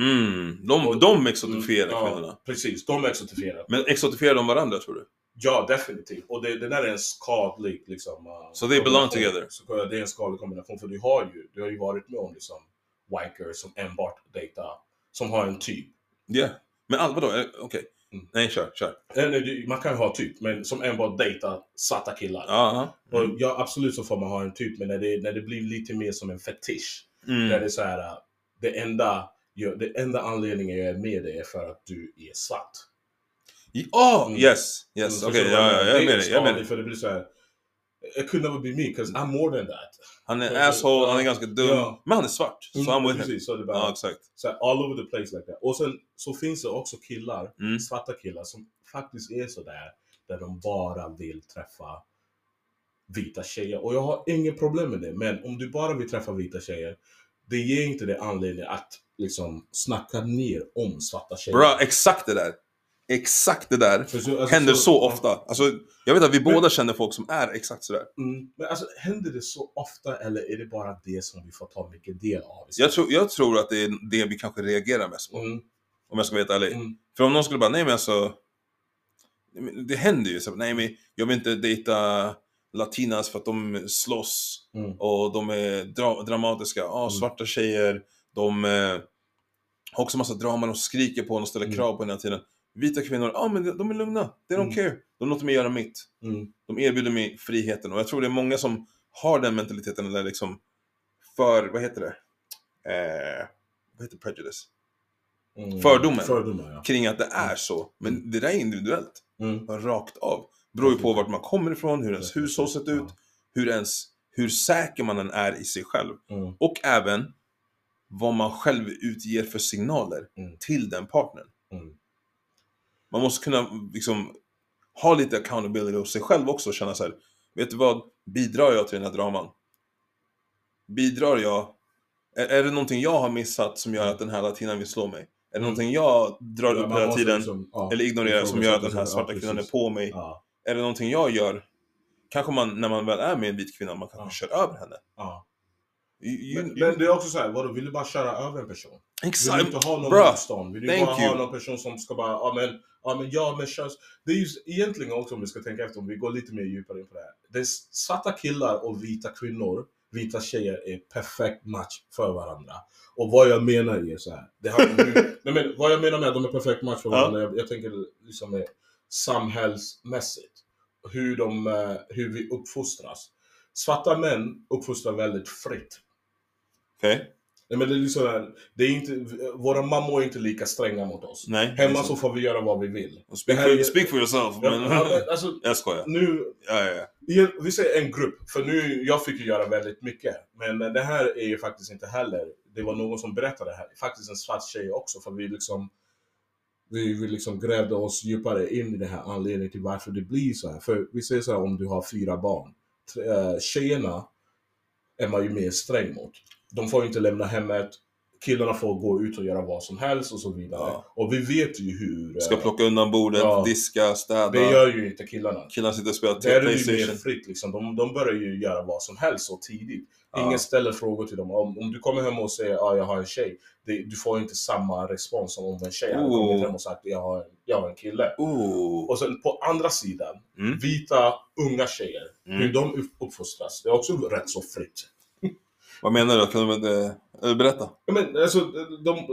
Mm, de, Och- de exotifierar ja, kvinnorna. Precis, de är exotifierade. Men exotifierar de varandra tror du? Ja, definitivt. Och det, det där är en skadlig liksom... uh, So they belong together? Så det är en skadlig kombination. För du har ju, du har ju varit med om liksom wankers som enbart dejtar, som har en typ. Ja. Men all, vadå? Eh, Okej. Mm. Nej, kör, kör. Eller du- man kan ju ha typ, men som enbart dejtar svarta killar. Ja. Och Mm. ja, absolut så får man ha en typ, men när det, när det blir lite mer som en fetisch. Där det Mm. är så här, uh, det enda, det enda anledningen jag är med dig är för att du är svart. Ja, Mm. yes. Yes, Mm, okej. du ja, ja, jag är med dig. Jag är med dig. För det blir så här, it could never be me, because I'm more than that. Han är Ja. asshole, han är ganska dum. Ja. Men han är svart. Så I'm with him. precis, så det bara, Ja, exakt. så all over the place like that. Och sen så finns det också killar, Mm. svarta killar, som faktiskt är sådär, där de bara vill träffa vita tjejer. Och jag har inget problem med det, men om du bara vill träffa vita tjejer, det ger inte det anledning att liksom snacka ner om svarta tjejer. Bra, exakt det där. Exakt det där. Så- alltså, Händer så ja. ofta. Alltså, jag vet att vi Men- båda känner folk som är exakt sådär. Mm, men alltså, händer det så ofta eller är det bara det som vi får ta mycket del av? Jag tror, jag tror att det är det vi kanske reagerar mest på. Mm, Om jag ska vara helt ärlig. mm, För om någon skulle bara, nej men alltså. Det händer ju. Så, nej men jag vill inte dejta latinas för att de slåss. mm, Och de är dra dramatiska. Mm. svarta tjejer. De eh, har också massa drama. De skriker på en och ställer Mm. krav på en hela tiden. Vita kvinnor, ja men de är lugna. They don't Mm. care. De låter mig göra mitt. mm, De erbjuder mig friheten. Och jag tror det är många som har den mentaliteten. Eller liksom för, vad heter det? Eh, vad heter prejudice? mm. Fördomen. Fördomar, ja. Kring att det är så. Men det där är individuellt. Mm. Rakt av. Beror ju på vart man kommer ifrån, hur ens hushåll sett ut, hur ens, hur säker man än är i sig själv. Mm. Och även vad man själv utger för signaler Mm. till den partnern. Man måste kunna liksom ha lite accountability hos sig själv också och känna så här. Vet du vad? Bidrar jag till den här draman? Bidrar jag? Är, är det någonting jag har missat som gör att den här latinan vill slå mig? Är det Mm. någonting jag drar Ja, upp hela tiden? liksom, ja, Eller ignorerar som gör att den här svarta sig. kvinnan är på mig? Ja, Är det någonting jag gör? Kanske man, när man väl är med en vit kvinna, man kanske kör över henne. ja. You, you, Men, men det är också så här, vadå, vill du bara köra över en person? Vill exakt! du inte ha någon motstånd? Vill du bara you. ha någon person som ska bara, ja men, ja men, ja men kör. Det är ju egentligen också om vi ska tänka efter, om vi går lite mer djupare in på det här. Det svarta killar och vita kvinnor, vita tjejer är perfekt match för varandra. Och vad jag menar är så här. Det har, *laughs* nej men, vad jag menar med att de är perfekt match för Ja. varandra, jag, jag tänker liksom samhällsmässigt. Hur, de, eh, hur vi uppfostras. Svarta män uppfostrar väldigt fritt. Okej? Nej, men det är liksom, det är inte, våra mammor är inte lika stränga mot oss. Nej. Hemma så får vi göra vad vi vill. Speak här for, speak for yourself. Ja, Men, alltså, *laughs* jag skojar. nu, Ja, ja, ja. vi säger en grupp, för nu, jag fick ju göra väldigt mycket. Men det här är ju faktiskt inte heller, det var någon som berättade det här, faktiskt en svart tjej också, för vi liksom vi, vi liksom grävde oss djupare in i det här anledningen till varför det blir så här. För vi säger så här om du har fyra barn. Eh, Tjejerna är man ju mer sträng mot. De får inte lämna hemmet, killarna får gå ut och göra vad som helst och så vidare. Ja. Och vi vet ju hur... eh, Ska plocka undan bordet, Ja. diska, städa. det gör ju inte killarna. Killarna sitter och spelar Där är det ju mer fritt liksom. De, de börjar ju göra vad som helst så tidigt. Ja. Ingen ställer frågor till dem. Om, om du kommer hem och säger att ah, jag har en tjej, det, du får inte samma respons som om en tjej hade Oh. kommit hem och sagt jag har jag har en kille. Oh. Och sen på andra sidan, Mm. vita unga tjejer, Mm. hur de upp- uppfostras, det är också rätt så fritt. Vad menar du? Kan du eh, berätta? Ja, Men alltså, de,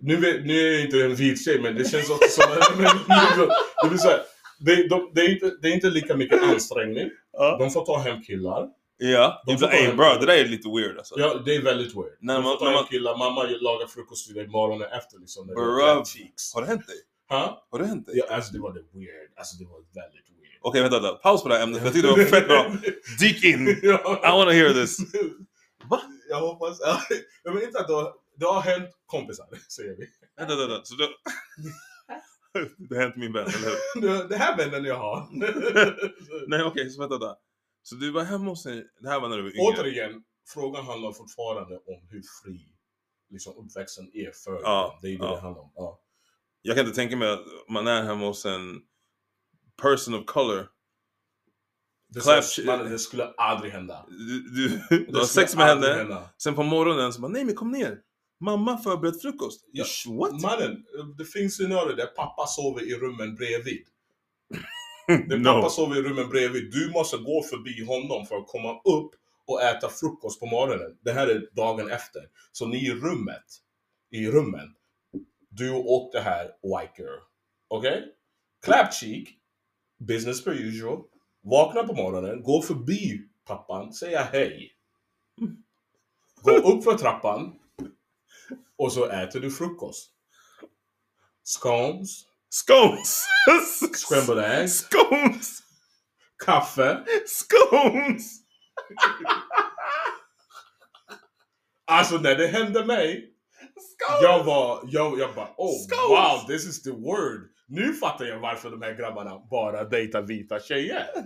nu, nu är jag inte en vit tjej, men det känns också som... *laughs* det, vill säga, det, de, det, är inte, det är inte lika mycket ansträngning. Ja. De får ta hem killar. Ja. De får bro, det där är lite weird alltså. Ja, det är väldigt weird. När de man- ta hem man- killar, mamma lagar frukost till dig morgonen efter liksom. Bruv. har det hänt dig? Ha? Har det hänt dig? Ja, alltså det var det weird. Alltså det var väldigt weird. Okej, vänta, vänta. Paus på det här ämnet, för jag tyckte det var fett bra. *laughs* Dyk in! I wanna hear this. *laughs* Va? Jag hoppas... Jag *laughs* menar inte att det har, det har hänt kompisar, *laughs* säger vi. Vänta, vänta. Så det... *laughs* det har hänt min vän, eller hur? Det, här vännen jag har. Nej, okej, så vänta där. Så du var hemma hos en... Det här var när du var yngre? Återigen, frågan handlar fortfarande om hur fri liksom, uppväxten är för Ja. Det är det ja. det handlar om. Ja. Jag kan inte tänka mig att man är hemma hos en person of color. Det, Clap- man, det skulle aldrig hända. Du, du, du har sex med henne, hända. sen på morgonen så bara nej men kom ner. Mamma förberett frukost. Ja. What? Mannen, det finns scenarier där pappa sover i rummen bredvid. *laughs* Där no. pappa sover i rummen bredvid. Du måste gå förbi honom för att komma upp och äta frukost på morgonen. Det här är dagen efter. Så ni i rummet, i rummen, du och det här white girl. Okej? Clap cheek, business per usual. Vakna på morgonen, gå förbi pappan, säga hej. Gå upp för trappan och så äter du frukost. Scones, Scones! scrambled eggs, Scones! kaffe. Scones! Alltså när det hände mig, Scones! jag var, jag, jag bara oh Scones! wow, this is the word. Nu fattar jag varför de här grabbarna bara dejtar vita tjejer. *laughs*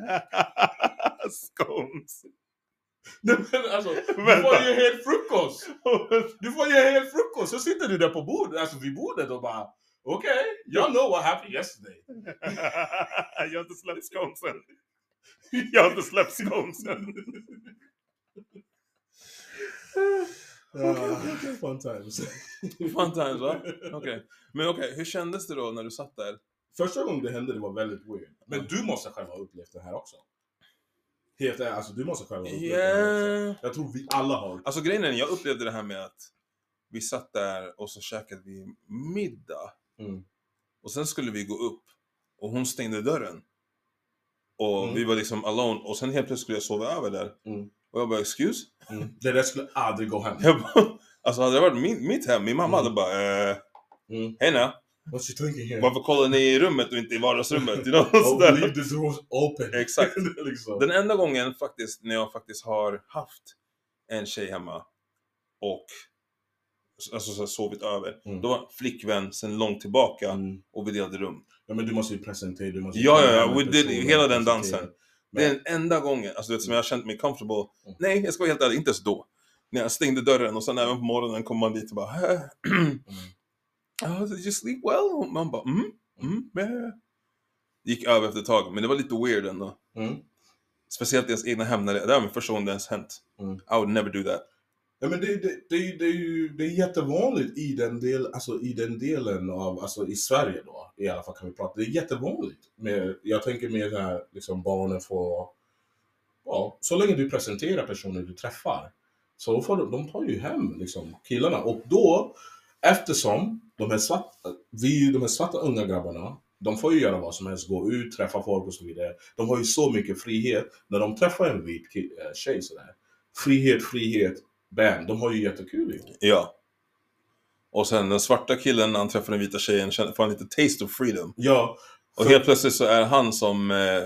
Nej, men alltså, du får ju hel frukost! *laughs* Du får ju hel frukost, så sitter du där på bordet, alltså vid bordet och bara okej, okay, y'all know what happened yesterday. *laughs* jag har inte släppt sconesen. Jag har inte släppt sconesen. Ah, Fun times. *laughs* Fun times va? Okej. Men okej, hur kändes det då när du satt där? Första gången det hände det var väldigt weird. Men du måste själv ha upplevt det här också. Helt ärligt, alltså du måste själv ha upplevt det här Yeah. också. Jag tror vi alla har. Alltså grejen är, jag upplevde det här med att vi satt där och så käkade vi middag. Mm. Och sen skulle vi gå upp och hon stängde dörren. Och Mm. vi var liksom alone och sen helt plötsligt skulle jag sova över där. Mm. Och jag bara excuse? Mm. Det där skulle aldrig gå hem. *laughs* Jag bara, alltså hade det varit min, mitt hem, min mamma Mm. hade bara eh, Mm. Hej nu, What's you thinking here? varför kollar ni i rummet och inte i vardagsrummet? *laughs* You know, Oh, leave the doors open. Exakt. *laughs* Liksom. Den enda gången faktiskt, när jag faktiskt har haft en tjej hemma och alltså, så här, sovit över. Mm. Då var flickvän sen långt tillbaka Mm. och vi delade rum. Ja men du måste ju presentera, du måste Ja, ja, ja, hela den dansen. Det är den enda gången, alltså du vet, som jag har känt mig comfortable. Mm. Nej, jag ska vara helt ärlig, inte ens då. När jag stängde dörren och sen även på morgonen kom man dit och bara "Äh, Mm. *clears throat* oh, did you sleep well? Man bara mm, mm, yeah. Gick över efter ett tag, men det var lite weird ändå. Mm. Speciellt ens egna hem, när det, det var första gången det ens hänt. Mm. I would never do that. Ja, men det, det, det, det, är ju det är jättevanligt i den, del, alltså, i den delen av, alltså i Sverige då, i alla fall kan vi prata, det är jättevanligt. Med, jag tänker mer när liksom barnen får, ja, så länge du presenterar personer du träffar, så får de, de tar ju hem liksom, killarna. Och då, eftersom de här svarta, vi, de här svarta unga grabbarna, de får ju göra vad som helst, gå ut, träffa folk och så vidare. De har ju så mycket frihet när de träffar en vit eh, tjej sådär. Frihet, frihet, bam, de har ju jättekul ju. Ja. Och sen den svarta killen, när han träffar den vita tjejen, får han lite taste of freedom. Ja, Och helt plötsligt så är han som... Eh,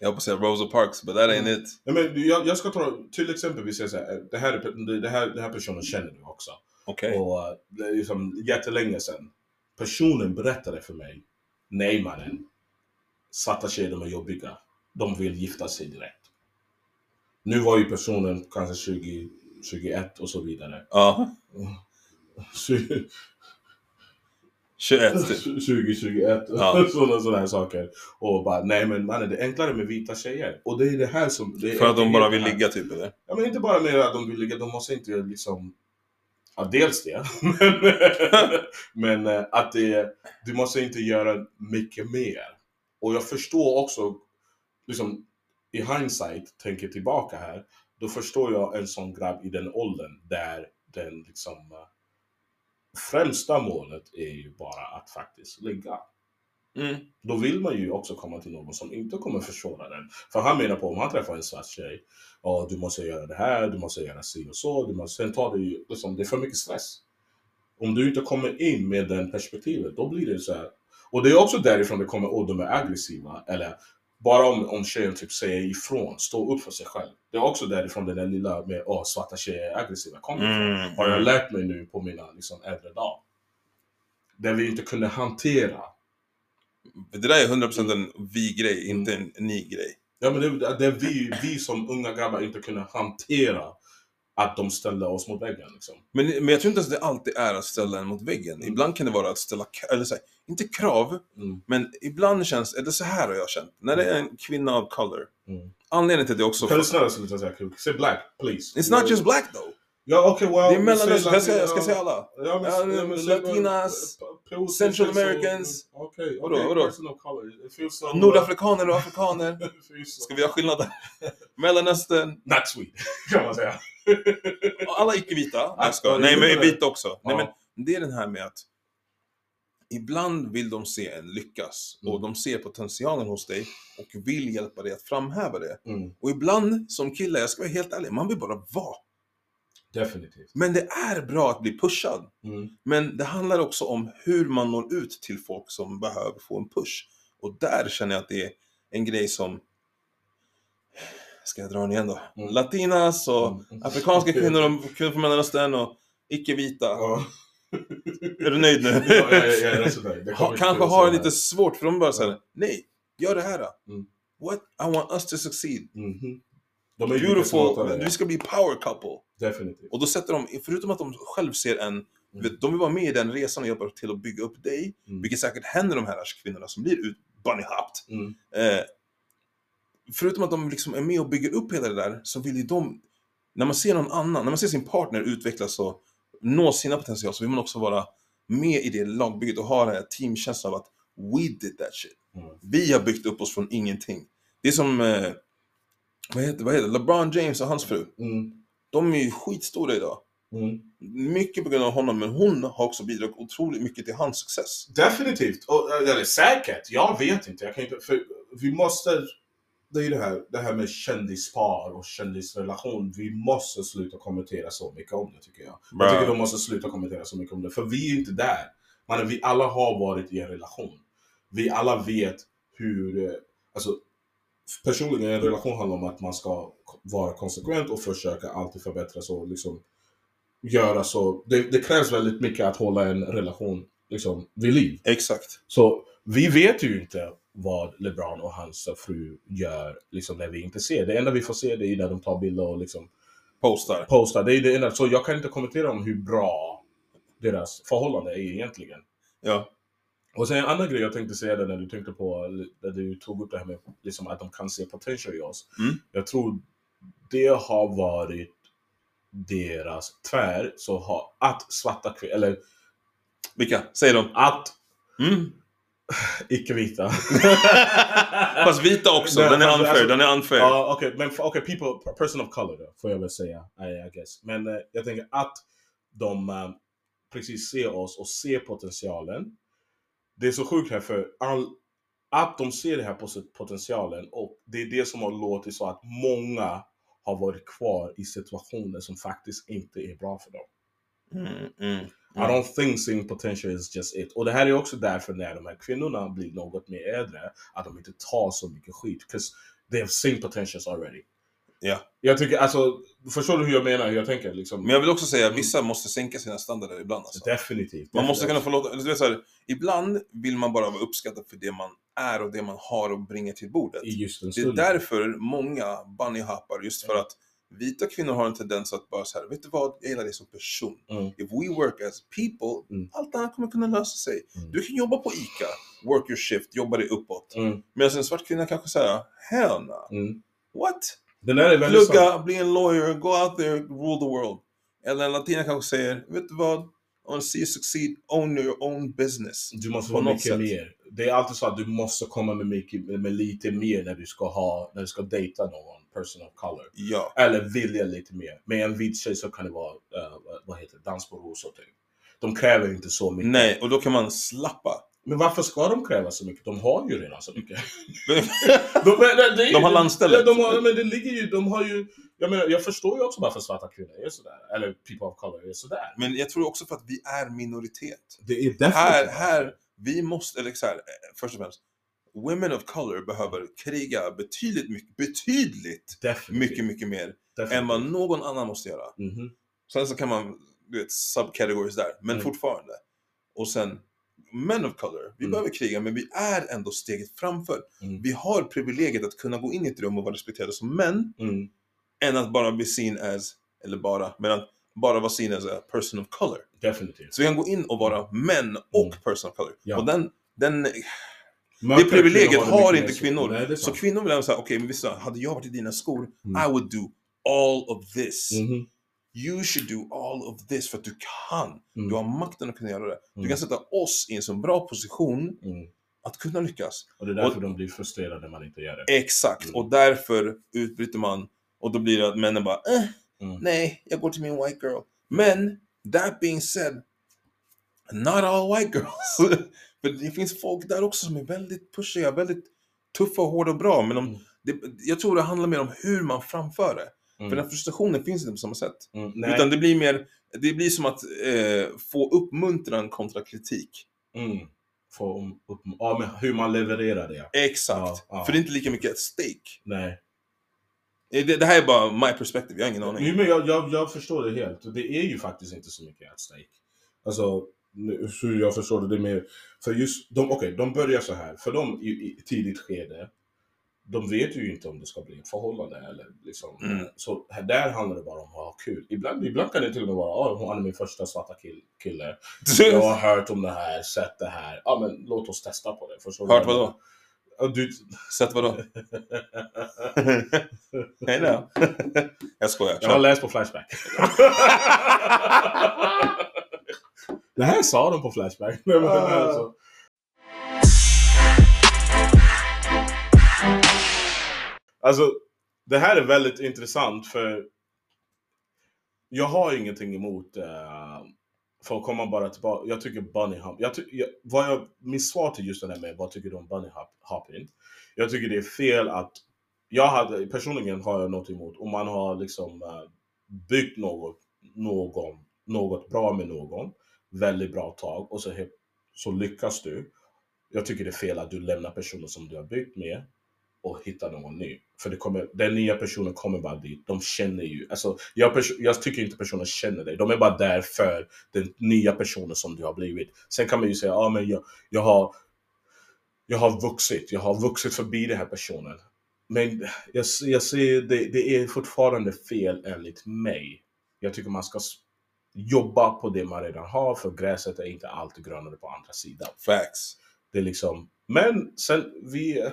Jag hoppas säga Rosa Parks, but that Mm. ain't it. Nej, men jag, jag ska ta, till exempel, vi säger så här, det här, är, det här, det här personen känner du också. Okej. Och eh, det är liksom jättelänge sedan. Personen berättade för mig, nej mannen, svarta tjejer de är jobbiga. De vill gifta sig direkt. Nu var ju personen kanske 20, 21 och så vidare. Ja, 20, 21 typ. *laughs* 2021 Ja. *laughs* sådana, sådana här saker. Och bara, nej men mannen det är enklare med vita tjejer. Och det är det här som... Det För att de bara vill ligga typ eller? Ja men inte bara med att de vill ligga, de måste inte liksom... Ja, dels det. *laughs* Men, men eh, att det, du måste inte göra mycket mer. Och jag förstår också, liksom i hindsight, tänker tillbaka här, då förstår jag en sån grabb i den åldern där den liksom eh, främsta målet är ju bara att faktiskt ligga. Mm. Då vill man ju också komma till någon som inte kommer försvåra den. För han menar på om han träffar en svart tjej, ja du måste göra det här, du måste göra si och så, du måste, sen tar det ju, liksom, det är för mycket stress. Om du inte kommer in med den perspektivet, då blir det så här. Och det är också därifrån det kommer, åh de är aggressiva, eller bara om, om tjejen typ säger ifrån, stå upp för sig själv. Det är också därifrån det där lilla med, åh svarta tjejer är aggressiva kommer Mm. har jag lärt mig nu på mina liksom, äldre dagar. Där vi inte kunde hantera. Det där är 100% en vi-grej, inte en ni-grej. Ja, men det, det är vi, vi som unga grabbar inte kunde hantera att de ställde oss mot väggen. Liksom. Men, men jag tror inte ens det alltid är att ställa en mot väggen. Mm. Ibland kan det vara att ställa, eller så här, inte krav, Mm. men ibland känns, eller så här har jag känt, när det är en kvinna av color. Mm. Anledningen till att det också... Kan du snälla sluta säga kul? Say black, please. It's not just black though. Ja, okej, well... Det är säg mellanöstern, jag jag ska säga alla. Ja, men, Ja, ja, men, säg latinas, p- Central Americans. Okej, Vadå, okej, vadå? feels so... Nordafrikaner och afrikaner. *laughs* So- Ska vi ha skillnad där? *laughs* Mellanöstern, Not sweet, kan man säga. Alla icke-vita. Ja, Nej, men vita också. Nej, men det är den här med att ibland vill de se en lyckas och Mm. de ser potentialen hos dig och vill hjälpa dig att framhäva det. Mm, Och ibland som kille, jag ska vara helt ärlig, man vill bara vara. definitivt. Men det är bra att bli pushad. Mm. Men det handlar också om hur man når ut till folk som behöver få en push. Och där känner jag att det är en grej som... Ska jag dra den igen då? Mm. Latinas och Mm. afrikanska *laughs* kvinnor och kvinnor från Mellanöstern och icke-vita. Ja. Är du nöjd nu? Ja, jag, jag, jag är rätt så nöjd. Kanske har lite svårt för de bara säger nej, gör det här. då. Mm. What? I want us to succeed. Mhm. De är Beautiful, vi ska bli power couple. Definitivt. Och då sätter de, förutom att de själv ser en, vet, de vill vara med i den resan och hjälpa till att bygga upp dig, Mm. vilket säkert händer de här kvinnorna som blir ut bunny-hopped. Mm. Eh, förutom att de liksom är med och bygger upp hela det där, så vill ju de, när man ser någon annan, när man ser sin partner utvecklas och nå sina potential, så vill man också vara med i det lagbygget och ha den här teamkänslan av att we did that shit. Mm. Vi har byggt upp oss från ingenting. Det är som, eh, vad, heter, vad heter? LeBron James och hans fru. Mm. De är ju skitstora idag. Mm. Mycket på grund av honom, men hon har också bidragit otroligt mycket till hans success. Definitivt. Och, eller säkert. Jag vet inte. Jag kan inte för vi måste... Det är ju det här, det här med kändispar och kändisrelation. Vi måste sluta kommentera så mycket om det tycker jag. Jag tycker de måste sluta kommentera så mycket om det. För vi är inte där. Man, vi alla har varit i en relation. Vi alla vet hur... eh, Alltså, personligen, en relation handlar om att man ska vara konsekvent och försöka alltid förbättras och liksom göra så. Det, det krävs väldigt mycket att hålla en relation liksom, vid liv. Exakt. Så vi vet ju inte vad LeBron och hans fru gör liksom, när vi inte ser. Det enda vi får se det är när de tar bilder och liksom, Postar. postar. Det är det enda. Så jag kan inte kommentera om hur bra deras förhållande är egentligen. Ja. Och sen en annan grej jag tänkte säga det när du tänkte på, när du tog upp det här med liksom, att de kan se potential i oss. Mm. Jag tror det har varit deras tvär, så har att svarta kvinnor, eller Vilka? Säg dem. att Mm. Icke-vita. *laughs* Fast vita också, Nej, den är alltså- unfair, alltså- den är unfair. Ja, okej, men för- okej, people, person of color då, får jag väl säga, I, I guess. Men eh, jag tänker att de eh, precis ser oss och ser potentialen. Det är så sjukt här för all, att de ser det här pot- potentialen och det är det som har låtit så att många har varit kvar i situationer som faktiskt inte är bra för dem. Mm, mm. I don't think seeing potential is just it. Och det här är också därför när de här kvinnorna blir något mer äldre, att de inte tar så mycket skit. 'Cause they have seen potentials already. Ja. Jag tycker, alltså, förstår du hur jag menar, hur jag tänker? Liksom, Men jag vill också säga att vissa måste sänka sina standarder ibland. Alltså. Definitivt. Man måste kunna definitivt. få låta, du vet så här, ibland vill man bara vara uppskattad för det man är och det man har och bringar till bordet. I just den Det är därför många bunnyhoppar, just för att vita kvinnor har en tendens att bara här, vet du vad, jag gillar dig som person. Mm. If we work as people, Mm. allt annat kommer kunna lösa sig. Mm. Du kan jobba på ICA, work your shift, jobba dig uppåt. Mm. Medan en svart kvinna kanske säger, hell no. Mm. What? Den där är väldigt sant. Plugga, bli en lawyer, go out there, rule the world. Eller en latina kanske säger, vet du vad? I want to see you succeed, own your own business. Du måste vara mycket sätt. mer. Det är alltid så att du måste komma med, mycket, med lite mer när du ska ha, när du ska dejta någon person of color. Ja. Eller vilja lite mer. Med en vit tjej så kan det vara, eh, vad heter det, dans på rosor typ. De kräver inte så mycket. Nej, och då kan man slappa. Men varför ska de kräva så mycket? De har ju redan så mycket. *laughs* de, det, det ju- De har landstället. De har, men det ligger ju, de har ju, jag menar, jag förstår ju också varför svarta kvinnor är sådär. Eller people of color är sådär. Men jag tror också för att vi är minoritet. Det är definitivt. Här, här, vi måste, eller så här, eh, först och främst, women of color behöver kriga betydligt mycket, betydligt mycket, mycket mer definitivt. än vad någon annan måste göra. Mhm. Sen så kan man, du vet, subcategories där, men Mm. fortfarande. Och sen, men of color, vi Mm. behöver kriga, men vi är ändå steget framför. Mm. Vi har privilegiet att kunna gå in i ett rum och vara respekterade som män, Mm. än att bara bli seen as, eller bara, men att bara vara seen as a person of color. Definitivt. Så vi kan gå in och vara män och Mm. person of color. Ja. Och den, den, det Mörkare privilegiet det har inte kvinnor. Nej, det så kvinnor vill ändå säga, okej, men visst, hade jag varit i dina skor, Mm. I would do all of this. Mhm. You should do all of this för att du kan. Mm. Du har makten att kunna göra det. Du Mm. kan sätta oss i en så bra position Mm. att kunna lyckas. Och det är därför de blir frustrerade när man inte gör det. Exakt, Mm. och därför utbryter man och då blir det att männen bara eh, Mm. nej, jag går till min white girl. Men, that being said, not all white girls. *laughs* För det finns folk där också som är väldigt pushiga, väldigt tuffa, hårda och bra. Men de, Mm. det, jag tror det handlar mer om hur man framför det. Mm. För den frustrationen finns inte på samma sätt. Mm. Utan det blir mer, det blir som att eh, få uppmuntran kontra kritik. Mm. Få upp, ja, men hur man levererar det. Exakt. Ja, ja. För det är inte lika mycket stake. Nej. Eh, Det, det här är bara my perspective, jag har ingen aning. Men jag, jag, jag förstår det helt. Det är ju faktiskt inte så mycket at stake. Alltså, hur jag förstår det, det är mer... För just, de, okej, de börjar så här. För dem i, i tidigt skede, de vet ju inte om det ska bli ett förhållande eller liksom. Mm. Så här, där handlar det bara om att ha kul. Ibland, ibland kan det till och med vara, ja, han är min första svarta kill, kille. *laughs* Jag har hört om det här, sett det här. Ja, men låt oss testa på det. Förstår Hört vadå? du... Sett vadå? *laughs* Nej, nej. *laughs* Jag skojar. Jag har läst på Flashback det här sa de på Flashback. *laughs* Uh. alltså. Alltså, det här är väldigt intressant för jag har ingenting emot, uh, för att komma bara tillbaka, jag tycker bunny hop, jag ty, jag, vad jag, mitt svar till just det här med vad tycker du om bunny hop, hopping? Jag tycker det är fel att, jag hade, personligen har jag något emot om man har liksom uh, byggt något, någon, något bra med någon, väldigt bra tag och så, så lyckas du. Jag tycker det är fel att du lämnar personen som du har byggt med och hittar någon ny. För det kommer, den nya personen kommer bara dit. De känner ju, alltså, jag, jag tycker inte personen känner dig. De är bara där för den nya personen som du har blivit. Sen kan man ju säga, ja ah, men jag, jag har jag har vuxit, jag har vuxit förbi den här personen. Men jag, jag ser, det, det är fortfarande fel enligt mig. Jag tycker man ska jobba på det man redan har, för gräset är inte alltid grönare på andra sidan. Facts. Det är liksom, men sen, vi,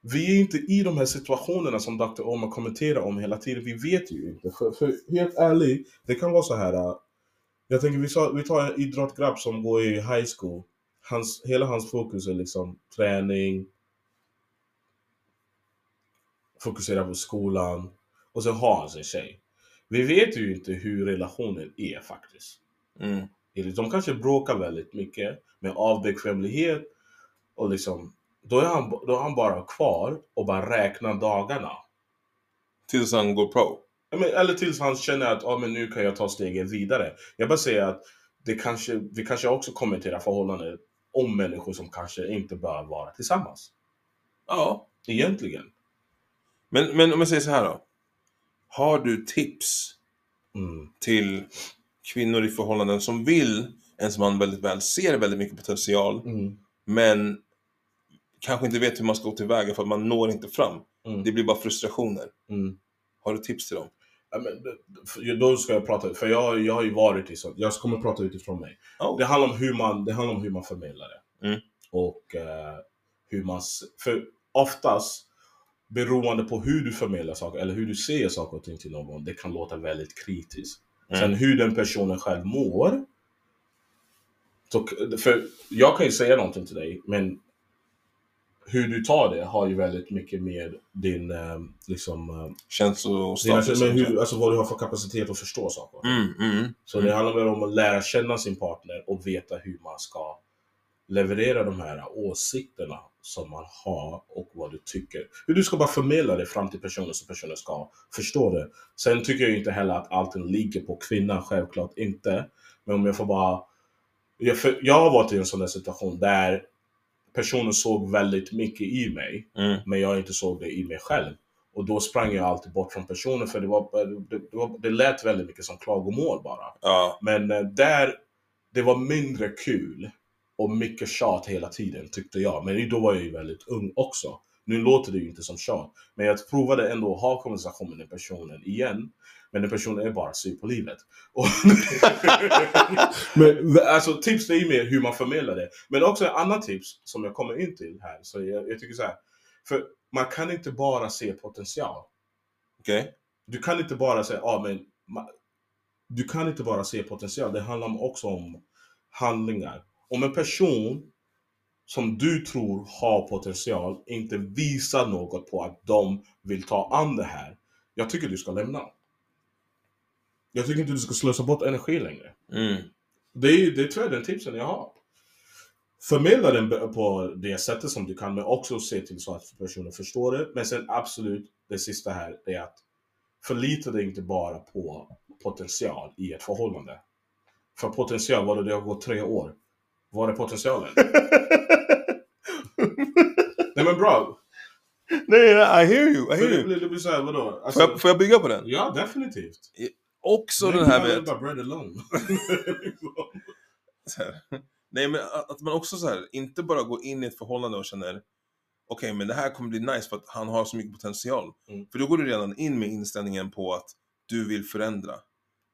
vi är inte i de här situationerna som Dr. Omar kommenterar om hela tiden. Vi vet ju inte. För, för helt ärligt, det kan vara så här. Äh, jag tänker, vi, sa, vi tar en idrottgrabb som går i high school. Hans, hela hans fokus är liksom träning, fokusera på skolan och så har han sin tjej. Vi vet ju inte hur relationen är faktiskt. Mm. De kanske bråkar väldigt mycket med avbekvämlighet och liksom då är, han, då är han bara kvar och bara räknar dagarna. Tills han går pro. Eller tills han känner att ah, men nu kan jag ta stegen vidare. Jag bara säger att det kanske, vi kanske också kommenterar förhållanden om människor som kanske inte bör vara tillsammans. Ja. Egentligen. Men, men om jag säger så här då. Har du tips Mm. till kvinnor i förhållanden som vill ens man väldigt väl, ser väldigt mycket potential, Mm. men kanske inte vet hur man ska gå tillväga för att man når inte fram. Mm. Det blir bara frustrationer. Mm. Har du tips till dem? Ja, men, då ska jag prata, för jag, jag har ju varit i sånt. Jag kommer prata utifrån mig. Oh. Det handlar om hur man, det handlar om hur man förmedlar det. Mm. Och eh, hur man, för oftast beroende på hur du förmedlar saker eller hur du säger saker och ting till någon, det kan låta väldigt kritiskt. Mm. Sen hur den personen själv mår. Så, för jag kan ju säga någonting till dig, men hur du tar det har ju väldigt mycket med din, eh, liksom, eh, Känslostatus? alltså vad du har för kapacitet att förstå saker. Mm, mm. Så det handlar väl om att lära känna sin partner och veta hur man ska leverera de här åsikterna som man har och vad du tycker. Hur du ska bara förmedla det fram till personen så personen ska förstå det. Sen tycker jag inte heller att allting ligger på kvinnan, självklart inte. Men om jag får bara... Jag, jag har varit i en sån där situation där personen såg väldigt mycket i mig Mm. men jag inte såg det i mig själv. Och då sprang jag alltid bort från personen för det, var, det, det, var, det lät väldigt mycket som klagomål bara. Ja. Men eh, där, det var mindre kul och mycket tjat hela tiden tyckte jag. Men då var jag ju väldigt ung också. Nu låter det ju inte som tjat. Men jag provade ändå att ha konversation med den personen igen. Men den personen är bara sur på livet. *laughs* Men alltså tips det är ju mer hur man förmedlar det. Men också ett annat tips som jag kommer in till här. Så jag, jag tycker så här. För man kan inte bara se potential. Okej. Du kan inte bara säga, ja men ma- du kan inte bara se potential. Det handlar också om handlingar. Om en person som du tror har potential inte visar något på att de vill ta an det här. Jag tycker du ska lämna. Jag tycker inte du ska slösa bort energi längre. Mm. Det är, det är jag den tipsen jag har. Förmedla den på det sättet som du kan, men också se till så att personen förstår det. Men sen absolut, det sista här, är att förlita dig inte bara på potential i ett förhållande. För potential, vadå, det har gått tre år. Var är potentialen? *laughs* Nej men bra. Nej, I hear you, I hear det you. blir, det blir såhär, vadå? Alltså, Får jag, får jag bygga på den? Ja, definitivt. Också Nej, den här med... bara bread alone. *laughs* Nej, men att man också så här, inte bara går in i ett förhållande och känner okej, men det här kommer bli nice för att han har så mycket potential. Mm. För då går du redan in med inställningen på att du vill förändra.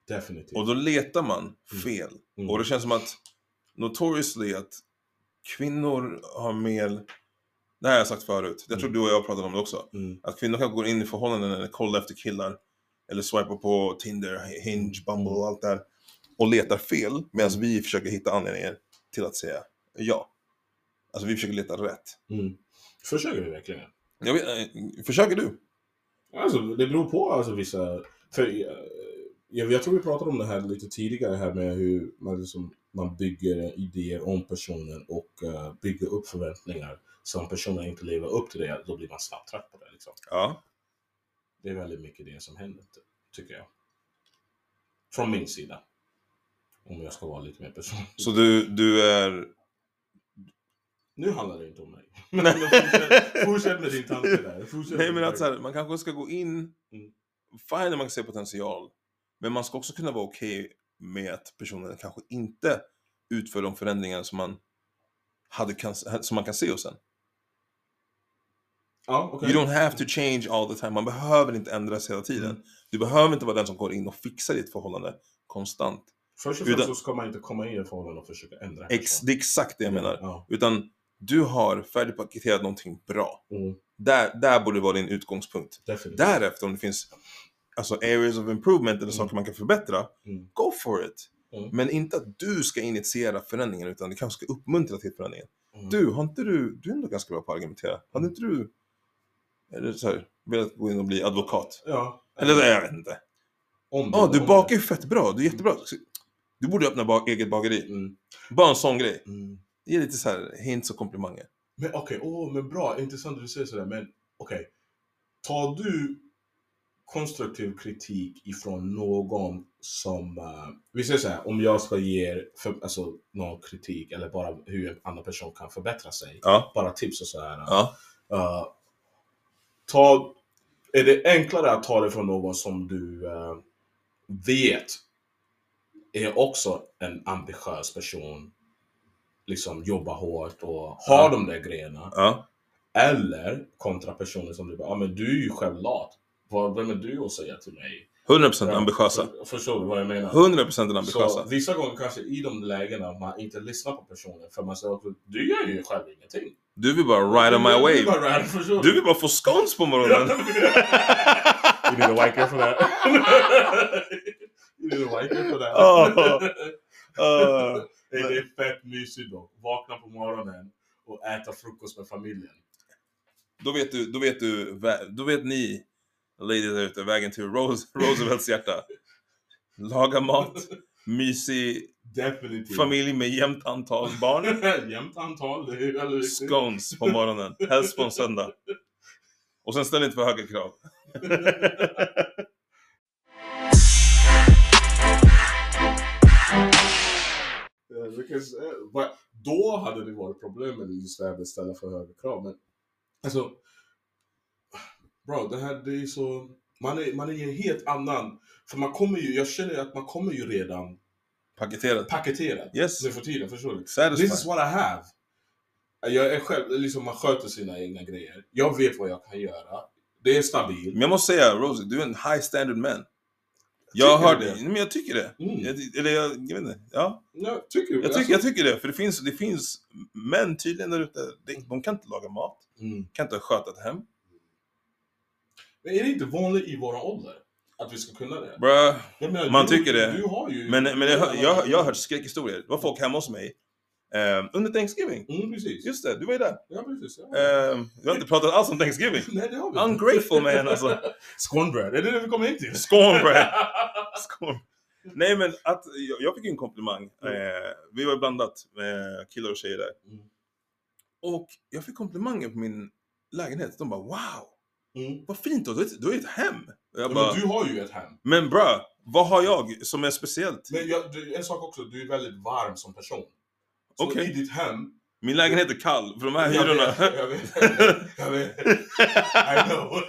definitivt. Och då letar man fel. Mm. Och det känns som att notoriously att kvinnor har mer, det här har jag sagt förut, jag tror Mm. du och jag pratade om det också. Mm. Att kvinnor kan gå in i förhållanden eller kolla efter killar. Eller swipa på Tinder, Hinge, Bumble och allt det här. Och letar fel. Medan vi försöker hitta anledningar till att säga ja. Alltså vi försöker leta rätt. Mm. Försöker du verkligen? Jag vet, eh, försöker du? Alltså, det beror på alltså, vissa... För, eh, jag, jag tror vi pratade om det här lite tidigare här med hur man, liksom, man bygger idéer om personen och eh, bygger upp förväntningar. Så om personen inte lever upp till det, då blir man snabbt trött på det. Liksom. Ja. Det är väldigt mycket det som händer, tycker jag. Från min sida. Om jag ska vara lite mer personlig. Så du, du är... Nu handlar det inte om mig. *laughs* Men fortsätt, fortsätt med din tanke där. Fortsätt Nej men att så här, man kanske ska gå in... Mm. Fine man kan se potential. Men man ska också kunna vara okej med att personen kanske inte utför de förändringar som man, hade, som man kan se hos en. Ja, okej. You don't have to change all the time. Man behöver inte ändras hela tiden. Mm. Du behöver inte vara den som går in och fixar ditt förhållande konstant. Först och främst så ska man inte komma in i ett förhållande och försöka ändra. Ex, det är exakt det jag menar. Ja. Utan du har färdigpaketerat någonting bra. Mm, Där, där borde vara din utgångspunkt. definitivt. Därefter om det finns alltså areas of improvement eller Mm. saker man kan förbättra, Mm. go for it. Mm. Men inte att du ska initiera förändringen utan du kanske ska uppmuntra till förändringen. Du, har inte du, du är ändå ganska bra på att argumentera. Hade inte du, eller så här, velat gå in och bli advokat? Ja. Eller jag vet inte. Om Ja, du bakar ju fett bra, du är jättebra. Du borde öppna bak, eget bageri. Mm. Bara en sån grej. Mm. Ge lite så här hints och komplimanger. Men okej, åh, men bra. Intressant att du säger sådär. Men okej. Tar du konstruktiv kritik ifrån någon som... Uh, vi säger så här, om jag ska ge för, alltså, någon kritik eller bara hur en annan person kan förbättra sig. Ja. Bara tips och så här. Ja. Uh, ta, är det enklare att ta det från någon som du eh, vet är också en ambitiös person, liksom jobbar hårt och har Ja. de där grejerna. Eller kontra personer som du bara, ja men du är ju själv lat. Vad, vem är du att säga till mig? 100% Ja, ambitiösa. för- Förstår du vad jag menar? 100% Så ambitiösa. vissa gånger kanske i de lägena man inte lyssnar på personen för man säger också, du gör ju själv ingenting. Du vill bara ride on my Du- du wave. bara ride, förstår Du vill bara få scones på morgonen. *laughs* You need a wiker for that. *laughs* you need a wiker for that. Ja. Uh, *laughs* det är fett mysigt då. Vakna på morgonen och äta frukost med familjen. då vet du, då vet du, då vet ni ladies där ute vägen till Rose, *laughs* Roosevelts hjärta. Laga mat, mysig Definitivt. familj med jämnt antal barn. *laughs* Jämnt antal, det är väldigt. Scones på morgonen, helst på en söndag. Och sen ställ inte för höga krav. Because, *laughs* eh, but då hade det varit problem med just det här med ställa för höga krav. Men alltså, bro, det här det är så, man är, man är i en helt annan, för man kommer ju, jag känner att man kommer ju redan Paketerat. paketerad Yes. nu för tiden, förstår du? This is what I have. Jag är själv, liksom man sköter sina egna grejer. Jag vet vad jag kan göra. Det är stabilt. Men jag måste säga, Rosie, du är en high standard man. Jag Tycker har det. det? Men jag tycker det. Mm. Jag, eller jag, jag vet inte. Ja, Ja, tycker jag, tycker, jag tycker det. För det finns, det finns män tydligen där ute, de, de kan inte laga mat, Mm. kan inte sköta ett hem. Men är det inte vanligt i våra ålder? Att vi ska kunna det? Bruh. Jag menar, Man du, tycker det. Du har ju... Men, men jag, jag, jag har hört skräckhistorier. Det var folk hemma hos mig eh, under Thanksgiving. Mm, precis. Just det, du var ju där. Ja, precis. Ja. Eh, vi har inte pratat alls om Thanksgiving. Nej, det har vi Ungrateful man alltså. *laughs* Scornbread, är det det vi kommer in till? Scornbread. *laughs* Skål. Nej men att, jag, jag fick ju en komplimang. Mm. Eh, vi var blandat med killar och tjejer där. Mm. Och jag fick komplimanger på min lägenhet. De bara wow, Mm. vad fint du ett- du har ett hem. Jag Ja, bara, men du har ju ett hem. men bra, vad har jag som är speciellt? Men jag, du, en sak också, du är väldigt varm som person. Så Okej. i ditt hem... Min lägenhet är kall, för de här Jag hyrorna. vet, jag vet. Jag vet. I know.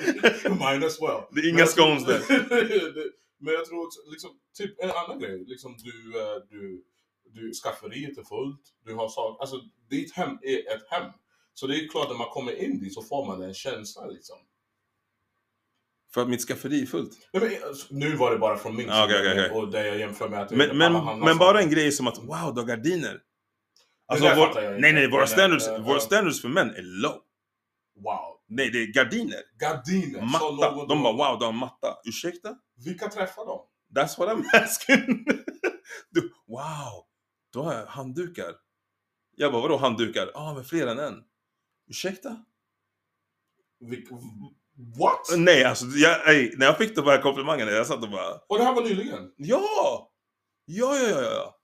*laughs* Mine as well. Det är inga scones där. *laughs* Men jag tror också, liksom, typ en annan grej, liksom du, eh, du, du, skafferiet är fullt, du har saker, alltså ditt hem är ett hem. Så det är klart när man kommer in dit så får man en känsla liksom. För att mitt skafferi är fullt. Nej, men, alltså, nu var det bara från min Ah, sida, okej, okej. och det jag jämför med att Men, men, men bara en grej som att wow, du har gardiner. Alltså, där vår, inte. nej, nej, våra Men, standards, eh, våra eh, standards för män är low. Wow. Nej, det är gardiner. Gardiner. Matta. De då. bara wow, du har matta. Ursäkta? Vilka träffar dem? That's what I'm asking. *laughs* du, wow, du har handdukar. Jag bara, vadå handdukar? Ja, ah, men fler än en. Ursäkta? Vilk, what? Nej, alltså, jag, ej, när jag fick de här komplimangerna, jag satt och bara, Och det här var nyligen. ja! Ja, ja, ja, ja.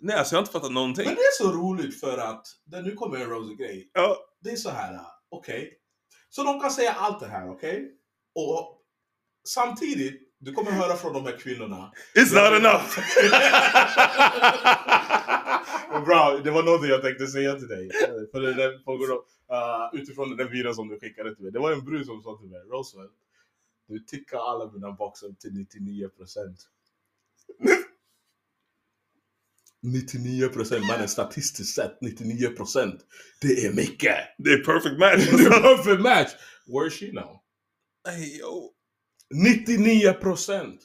Nej, alltså jag har inte fattat någonting. Men det är så roligt för att, det, nu kommer en rosy grej. Ja, Det är så här, okej. Så de kan säga allt det här, okej? Och samtidigt, du kommer *laughs* höra från de här kvinnorna. it's not enough! *laughs* *laughs* Men Bra, det var något jag tänkte säga till dig. För det där, på uh, utifrån den videon som du skickade till mig. Det var en brud som sa till mig, Roosevelt, du tickar alla mina boxar till 99 procent. *laughs* 99 procent, mannen statistiskt sett 99 procent. Det är mycket! Det är perfect match. *laughs* Det är perfect match! Where is she now? Ey, yo. 99 procent!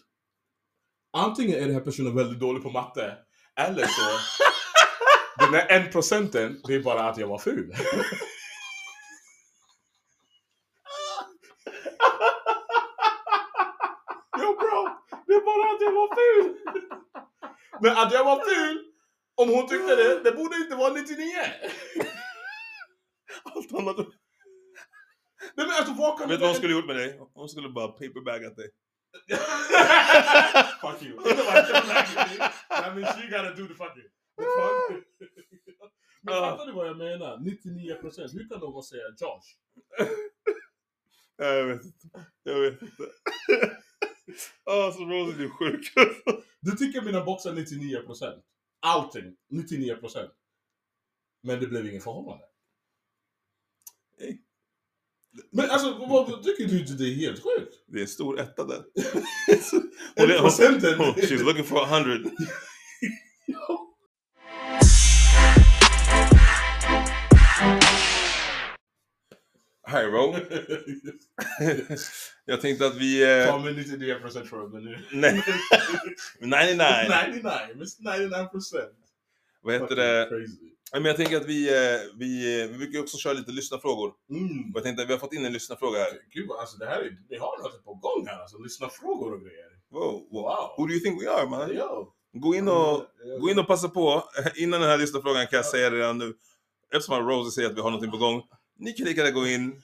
Antingen är den här personen väldigt dålig på matte, eller så den där en procenten, det är bara att jag var ful. Jo bro, det är bara att jag var ful! Men att jag var ful, om hon tyckte det, det borde inte vara 99! Allt annat. Nej men alltså vad kan Vet du vad hon skulle gjort med dig? Hon skulle bara paperbagat dig. *laughs* Fuck you. That means she gotta do the fucking. The fuck? *laughs* Men Ja. fattar du vad jag menar? 99%. Hur kan någon säga Josh? *laughs* Nej, Jag vet inte. Jag vet inte. Åh, så Rosie, du är sjuk. Du tycker mina boxar 99%. Allting. 99%. Men det blev ingen förhållande. Men alltså, vad tycker du inte det är helt sjukt? Det är en stor etta där. *laughs* Är hon, procenten? hon, she's looking for a hundred. *laughs* Hi Ro. *laughs* Jag tänkte att vi... Eh, mig 99% tror jag, men nu. nej, 99. 99, Mr 99%. Vad heter Fucking det? Crazy. Men jag tänker att vi, eh, vi, vi brukar också köra lite lyssnarfrågor. Mm. Och jag tänkte att vi har fått in en lyssnarfråga här. Gud, alltså det här är, vi har något på gång här alltså. Lyssna frågor och grejer. Wow, Wow. Who do you think we are man? Ja. Gå in och, gå in och passa på. *laughs* Innan den här lyssnarfrågan kan jag säga redan nu. Eftersom Rose säger att vi har någonting på gång. Ni kan lika gärna gå in.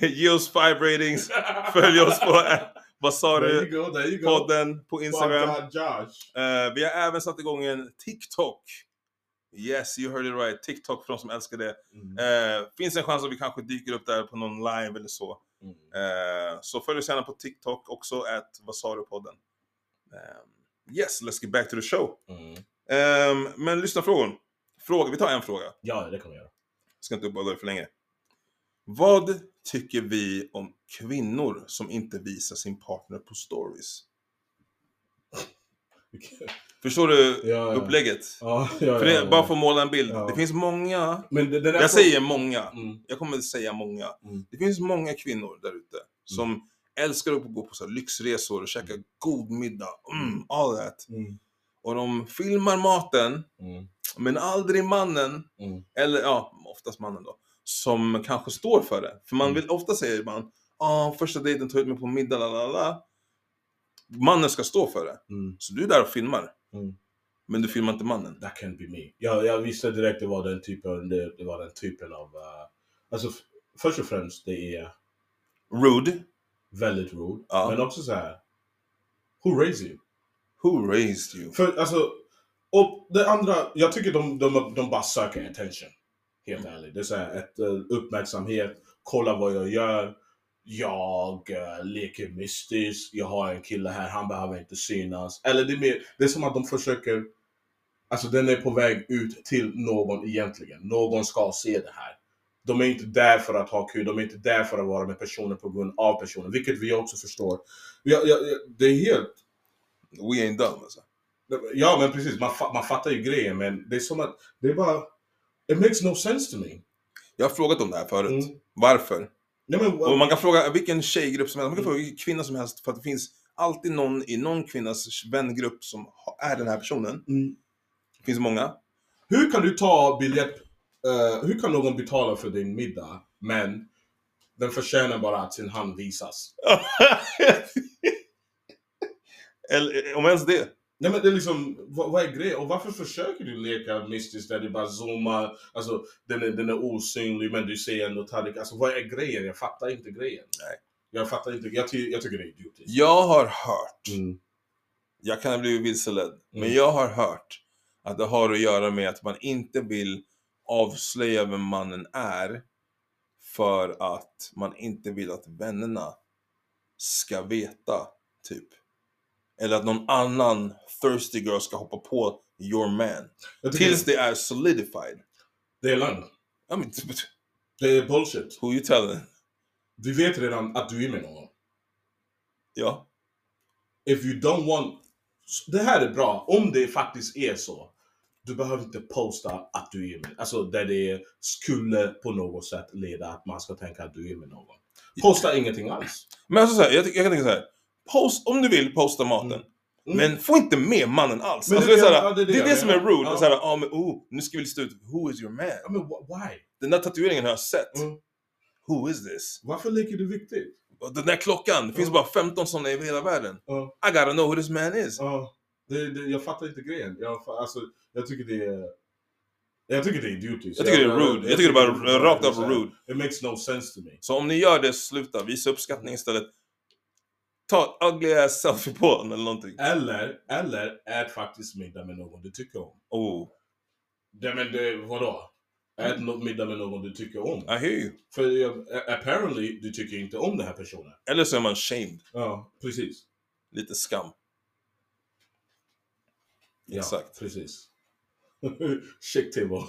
*laughs* Ge oss five ratings. *laughs* Följ oss på Vad sa du? Podden på Instagram. Eh, vi har även satt igång en TikTok. Yes, you heard it right. TikTok för de som älskar det. Mm. Eh, finns en chans att vi kanske dyker upp där på någon live eller så. Mm. Eh, så följ oss gärna på TikTok också, at vad sa du podden. Eh, yes, let's get back to the show. Mm. Eh, men lyssna frågan. Fråga, vi tar en fråga. Ja, det kan vi göra. Jag ska inte uppehålla dig för länge. Vad tycker vi om kvinnor som inte visar sin partner på stories? *laughs* Förstår du Ja, upplägget? Ja, ja, För det, bara för att måla en bild. Det finns många, Men det, det jag säger många, Mm. jag kommer att säga många. Mm. Det finns många kvinnor där ute som älskar att gå på så lyxresor och käka god middag. Mm, all that. Mm. Och de filmar maten, Mm. men aldrig mannen, Mm. eller ja, oftast mannen då, som kanske står för det. För man Mm. vill ofta säger man, ah, första dejten tar ut mig på middag, la la la. Mannen ska stå för det. Mm. Så du är där och filmar. Mm. Men du filmar inte mannen. That can be me. Jag, jag visste direkt det var den typen, det, det var den typen av... Uh, alltså, först och främst, det är Rude. väldigt rude. Ja. Men också så här. Who raised you? Who raised you? För alltså, och det andra, jag tycker de, de, de bara söker attention. Helt ärligt. Det är så här, ett, eh, uppmärksamhet, kolla vad jag gör. Jag eh, leker mystisk, jag har en kille här, han behöver inte synas. Eller det är, mer, det är som att de försöker, alltså den är på väg ut till någon egentligen. Någon ska se det här. De är inte där för att ha kul, de är inte där för att vara med personen på grund av personen, vilket vi också förstår. Jag, jag, det är helt We ain't done alltså. Ja men precis, man, man fattar ju grejen men det är som att, det är bara, it makes no sense to me. Jag har frågat om det här förut. Mm. Varför? Nej, men, Och man kan fråga vilken tjejgrupp som helst, man kan fråga vilken kvinna som helst för att det finns alltid någon i någon kvinnas vängrupp som är den här personen. mm. Det finns många. Hur kan du ta biljett, eh, hur kan någon betala för din middag men den förtjänar bara att sin hand visas? *laughs* Eller om ens det. Nej men det är liksom, vad, vad är grejen? Och varför försöker du leka mystiskt där du bara zoomar, alltså den är, den är osynlig men du ser ändå Tarik. Alltså vad är grejen? Jag fattar inte grejen. Nej. Jag fattar inte, jag, ty, jag tycker det är idiotiskt. Jag har hört, Mm. jag kan ha blivit vilseledd, men Mm. jag har hört att det har att göra med att man inte vill avslöja vem mannen är för att man inte vill att vännerna ska veta, typ. Eller att någon annan thirsty girl ska hoppa på your man. Tills det är solidified. det är lögn. I mean, Det är bullshit. who you telling? Du vet redan att du är med någon. Ja. If you don't want... Det här är bra, om det faktiskt är så. Du behöver inte posta att du är med. Alltså där det skulle på något sätt leda att man ska tänka att du är med någon. Posta ingenting alls. Men alltså så här, jag, jag kan tänka så här. Post, om du vill, posta maten. Mm. Men få inte med mannen alls. Men alltså, det är såhär, ja, det är det det, är det som är rude. Ja. Såhär, ah, men, oh, nu ska vi lista ut, who is your man? Ja, men wh- why? Den där tatueringen har jag sett. Mm. Who is this? Varför leker du viktigt? Den där klockan, det finns Ja. bara 15 sådana i hela världen. I gotta know who this man is. Ja, det, det, jag fattar inte grejen. Jag, alltså, jag tycker det är... Jag tycker det är idiotiskt. Jag tycker det är rude. Jag tycker det är bara rakt av rude. It makes no sense to me. Så om ni gör det, sluta. Visa uppskattning istället. Ta ett ugly ass selfie på den eller någonting. Eller, eller ät faktiskt middag med någon du tycker om. Oh, Det, men det, vadå? Ät no- middag med någon du tycker om. I hear you. För jag- apparently, du tycker inte om den här personen. Eller så är man shamed. Ja, precis. Lite skam. Ja, Exakt. precis. *laughs* Chick table. *laughs*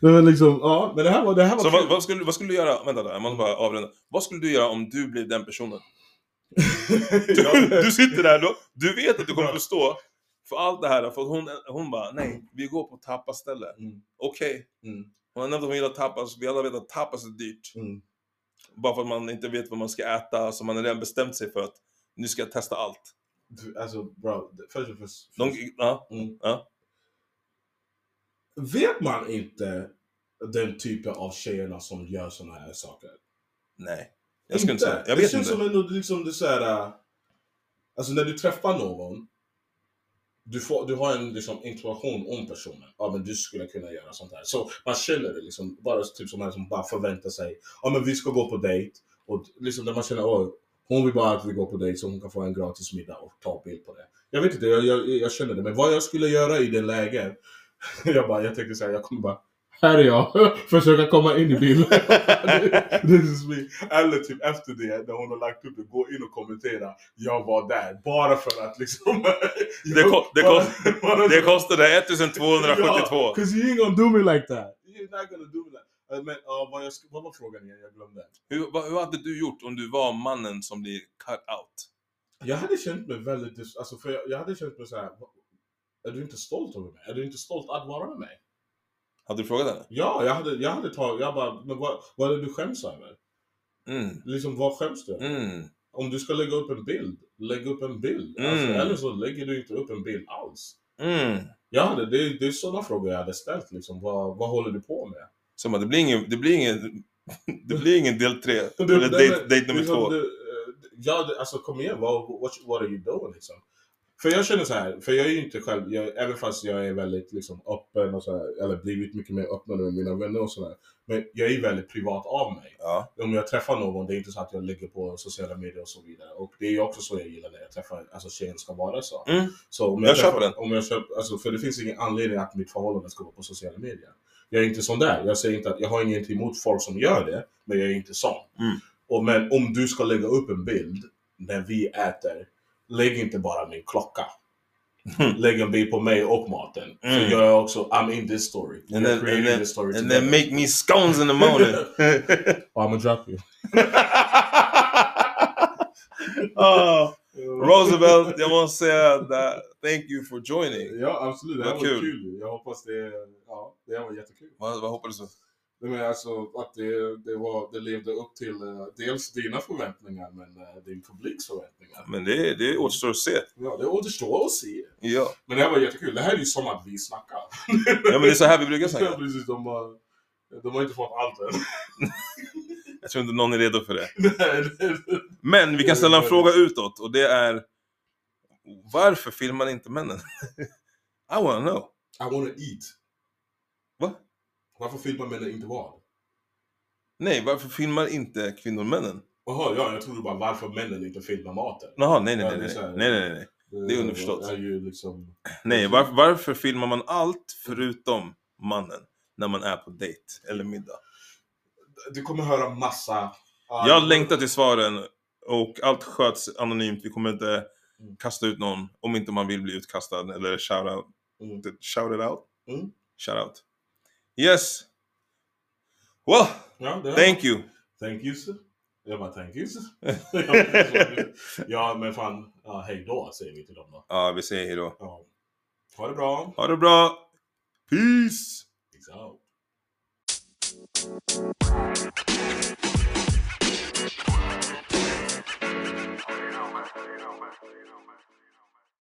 Nej men liksom, ja. Men det här var, det här var Så vad, vad, skulle, vad skulle du göra, vänta där, jag måste bara avrunda. Vad skulle du göra om du blev den personen? *laughs* Du, du sitter där då, du vet att du kommer att stå för allt det här, för hon, hon bara, nej, vi går på tapaställe. Mm, Okej. mm, Hon har nämnt att hon gillar tapas, vi alla vet att tapas är dyrt. mm. Bara för att man inte vet vad man ska äta, så man har redan bestämt sig för att nu ska jag testa allt. Du, Alltså det- först och främst. De, ja, Mm. ja. Vet man inte den typen av tjejerna som gör såna här saker? nej. Jag skulle inte säga, jag det vet känns inte. som ändå liksom säger, äh, alltså när du träffar någon, du, får, du har en liksom, intuition om personen. Ja men du skulle kunna göra sånt här. Så man känner det liksom, bara typ som en som bara förväntar sig, ja men vi ska gå på dejt. Och liksom där man känner, oj, hon vill bara att vi går på dejt så hon kan få en gratis middag och ta bild på det. Jag vet inte, jag, jag, jag känner det. Men vad jag skulle göra i det läget, *laughs* jag bara, jag tänkte säga, jag kommer bara, här är jag, *laughs* försöka komma in i bilden. *laughs* This is me. Eller typ efter det, när hon har lagt upp det, gå in och kommentera. Jag var där. Bara för att liksom... Det ko- det bara- ko- bara- Det kostade 1272. Ja, Cause you ain't gonna do me like that. You're not gonna do me like that. Men ja, vad, jag, vad var frågan igen? Jag glömde. Hur, vad, hur hade du gjort om du var mannen som blir cut out? Jag hade känt mig väldigt... Alltså för jag, jag hade känt mig så här. "Va- Är du inte stolt över mig? Är du inte stolt att vara med mig? Hade du frågat henne? Ja, jag hade, jag hade tagit... Jag bara, men vad, vad är det du skäms över? Mm. Liksom, vad skäms du över? Mm. Om du ska lägga upp en bild, lägg upp en bild. Alltså, Mm. eller så lägger du inte upp en bild alls. Mm. Jag hade, det, det är sådana frågor jag hade ställt. Liksom. Vad, vad håller du på med? Så man, det blir ingen, det blir ingen, *laughs* det blir ingen del tre. *laughs* Eller date, date nummer liksom, två. Du, eh, ja, alltså kom igen. Vad what, what are you doing liksom? För jag känner så här, för jag är ju inte själv, jag, även fast jag är väldigt liksom öppen och så här, eller blivit mycket mer öppen med mina vänner och sådär. Men jag är ju väldigt privat av mig. Ja. Om jag träffar någon, det är inte så att jag lägger på sociala medier och så vidare. Och det är ju också så jag gillar när jag träffar, alltså tjejen ska vara så. Mm. Så om Jag träffar, köper den. Om jag köper, alltså, för det finns ingen anledning att mitt förhållande ska vara på sociala medier. Jag är inte sån där. Jag säger inte att jag har inget emot folk som gör det, men jag är inte sån. Mm. Och, men om du ska lägga upp en bild när vi äter, lägg inte bara min klocka. *laughs* Lägg en bild på mig och maten. Mm. För jag är också, I'm in this story. And then, creating then, this story and together. then make me scones in the morning. *laughs* *laughs* I'm gonna drop you. oh, Roosevelt, jag måste säga that, thank you for joining. Ja, absolut. Det här Vad var kul. kul. Jag hoppas det, ja, det här var jättekul. Vad, vad hoppades du? Nej, men alltså att det, det, var, det levde upp till eh, dels dina förväntningar men uh, din publiks förväntningar. Men det, det återstår att se. Ja, det återstår att se. Ja. Men det här var jättekul. Det här är ju som att vi snackar. ja, men det är så här vi brukar *laughs* Ja, snacka. precis. De har, de har inte fått allt än. *laughs* Jag tror inte någon är redo för det. *laughs* Men vi kan ställa en fråga utåt och det är Varför filmar inte männen? I wanna know. I wanna eat. Va? Varför filmar männen inte vad? Nej, varför filmar inte kvinnor männen? Jaha, ja, jag trodde bara varför männen inte filmar maten. Jaha, nej nej nej nej. så här. nej nej nej. Det är underförstått. Det är ju liksom... Nej, var, varför filmar man allt förutom mannen när man är på dejt eller middag? Du kommer höra massa... Jag längtar till svaren och allt sköts anonymt. Vi kommer inte Mm. kasta ut någon om inte man vill bli utkastad eller shout out. Mm. Shout it out? Mm. Shout out. Yes. Well, no, thank you. Thank you, sir. Yeah, but thank you. sir. ja, men fan, ja, hej då säger vi till dem då. Ja, vi säger hej då. Ja. Ha det bra. Ha det bra. Peace. Peace out. You know, man. You know, man. You know, man.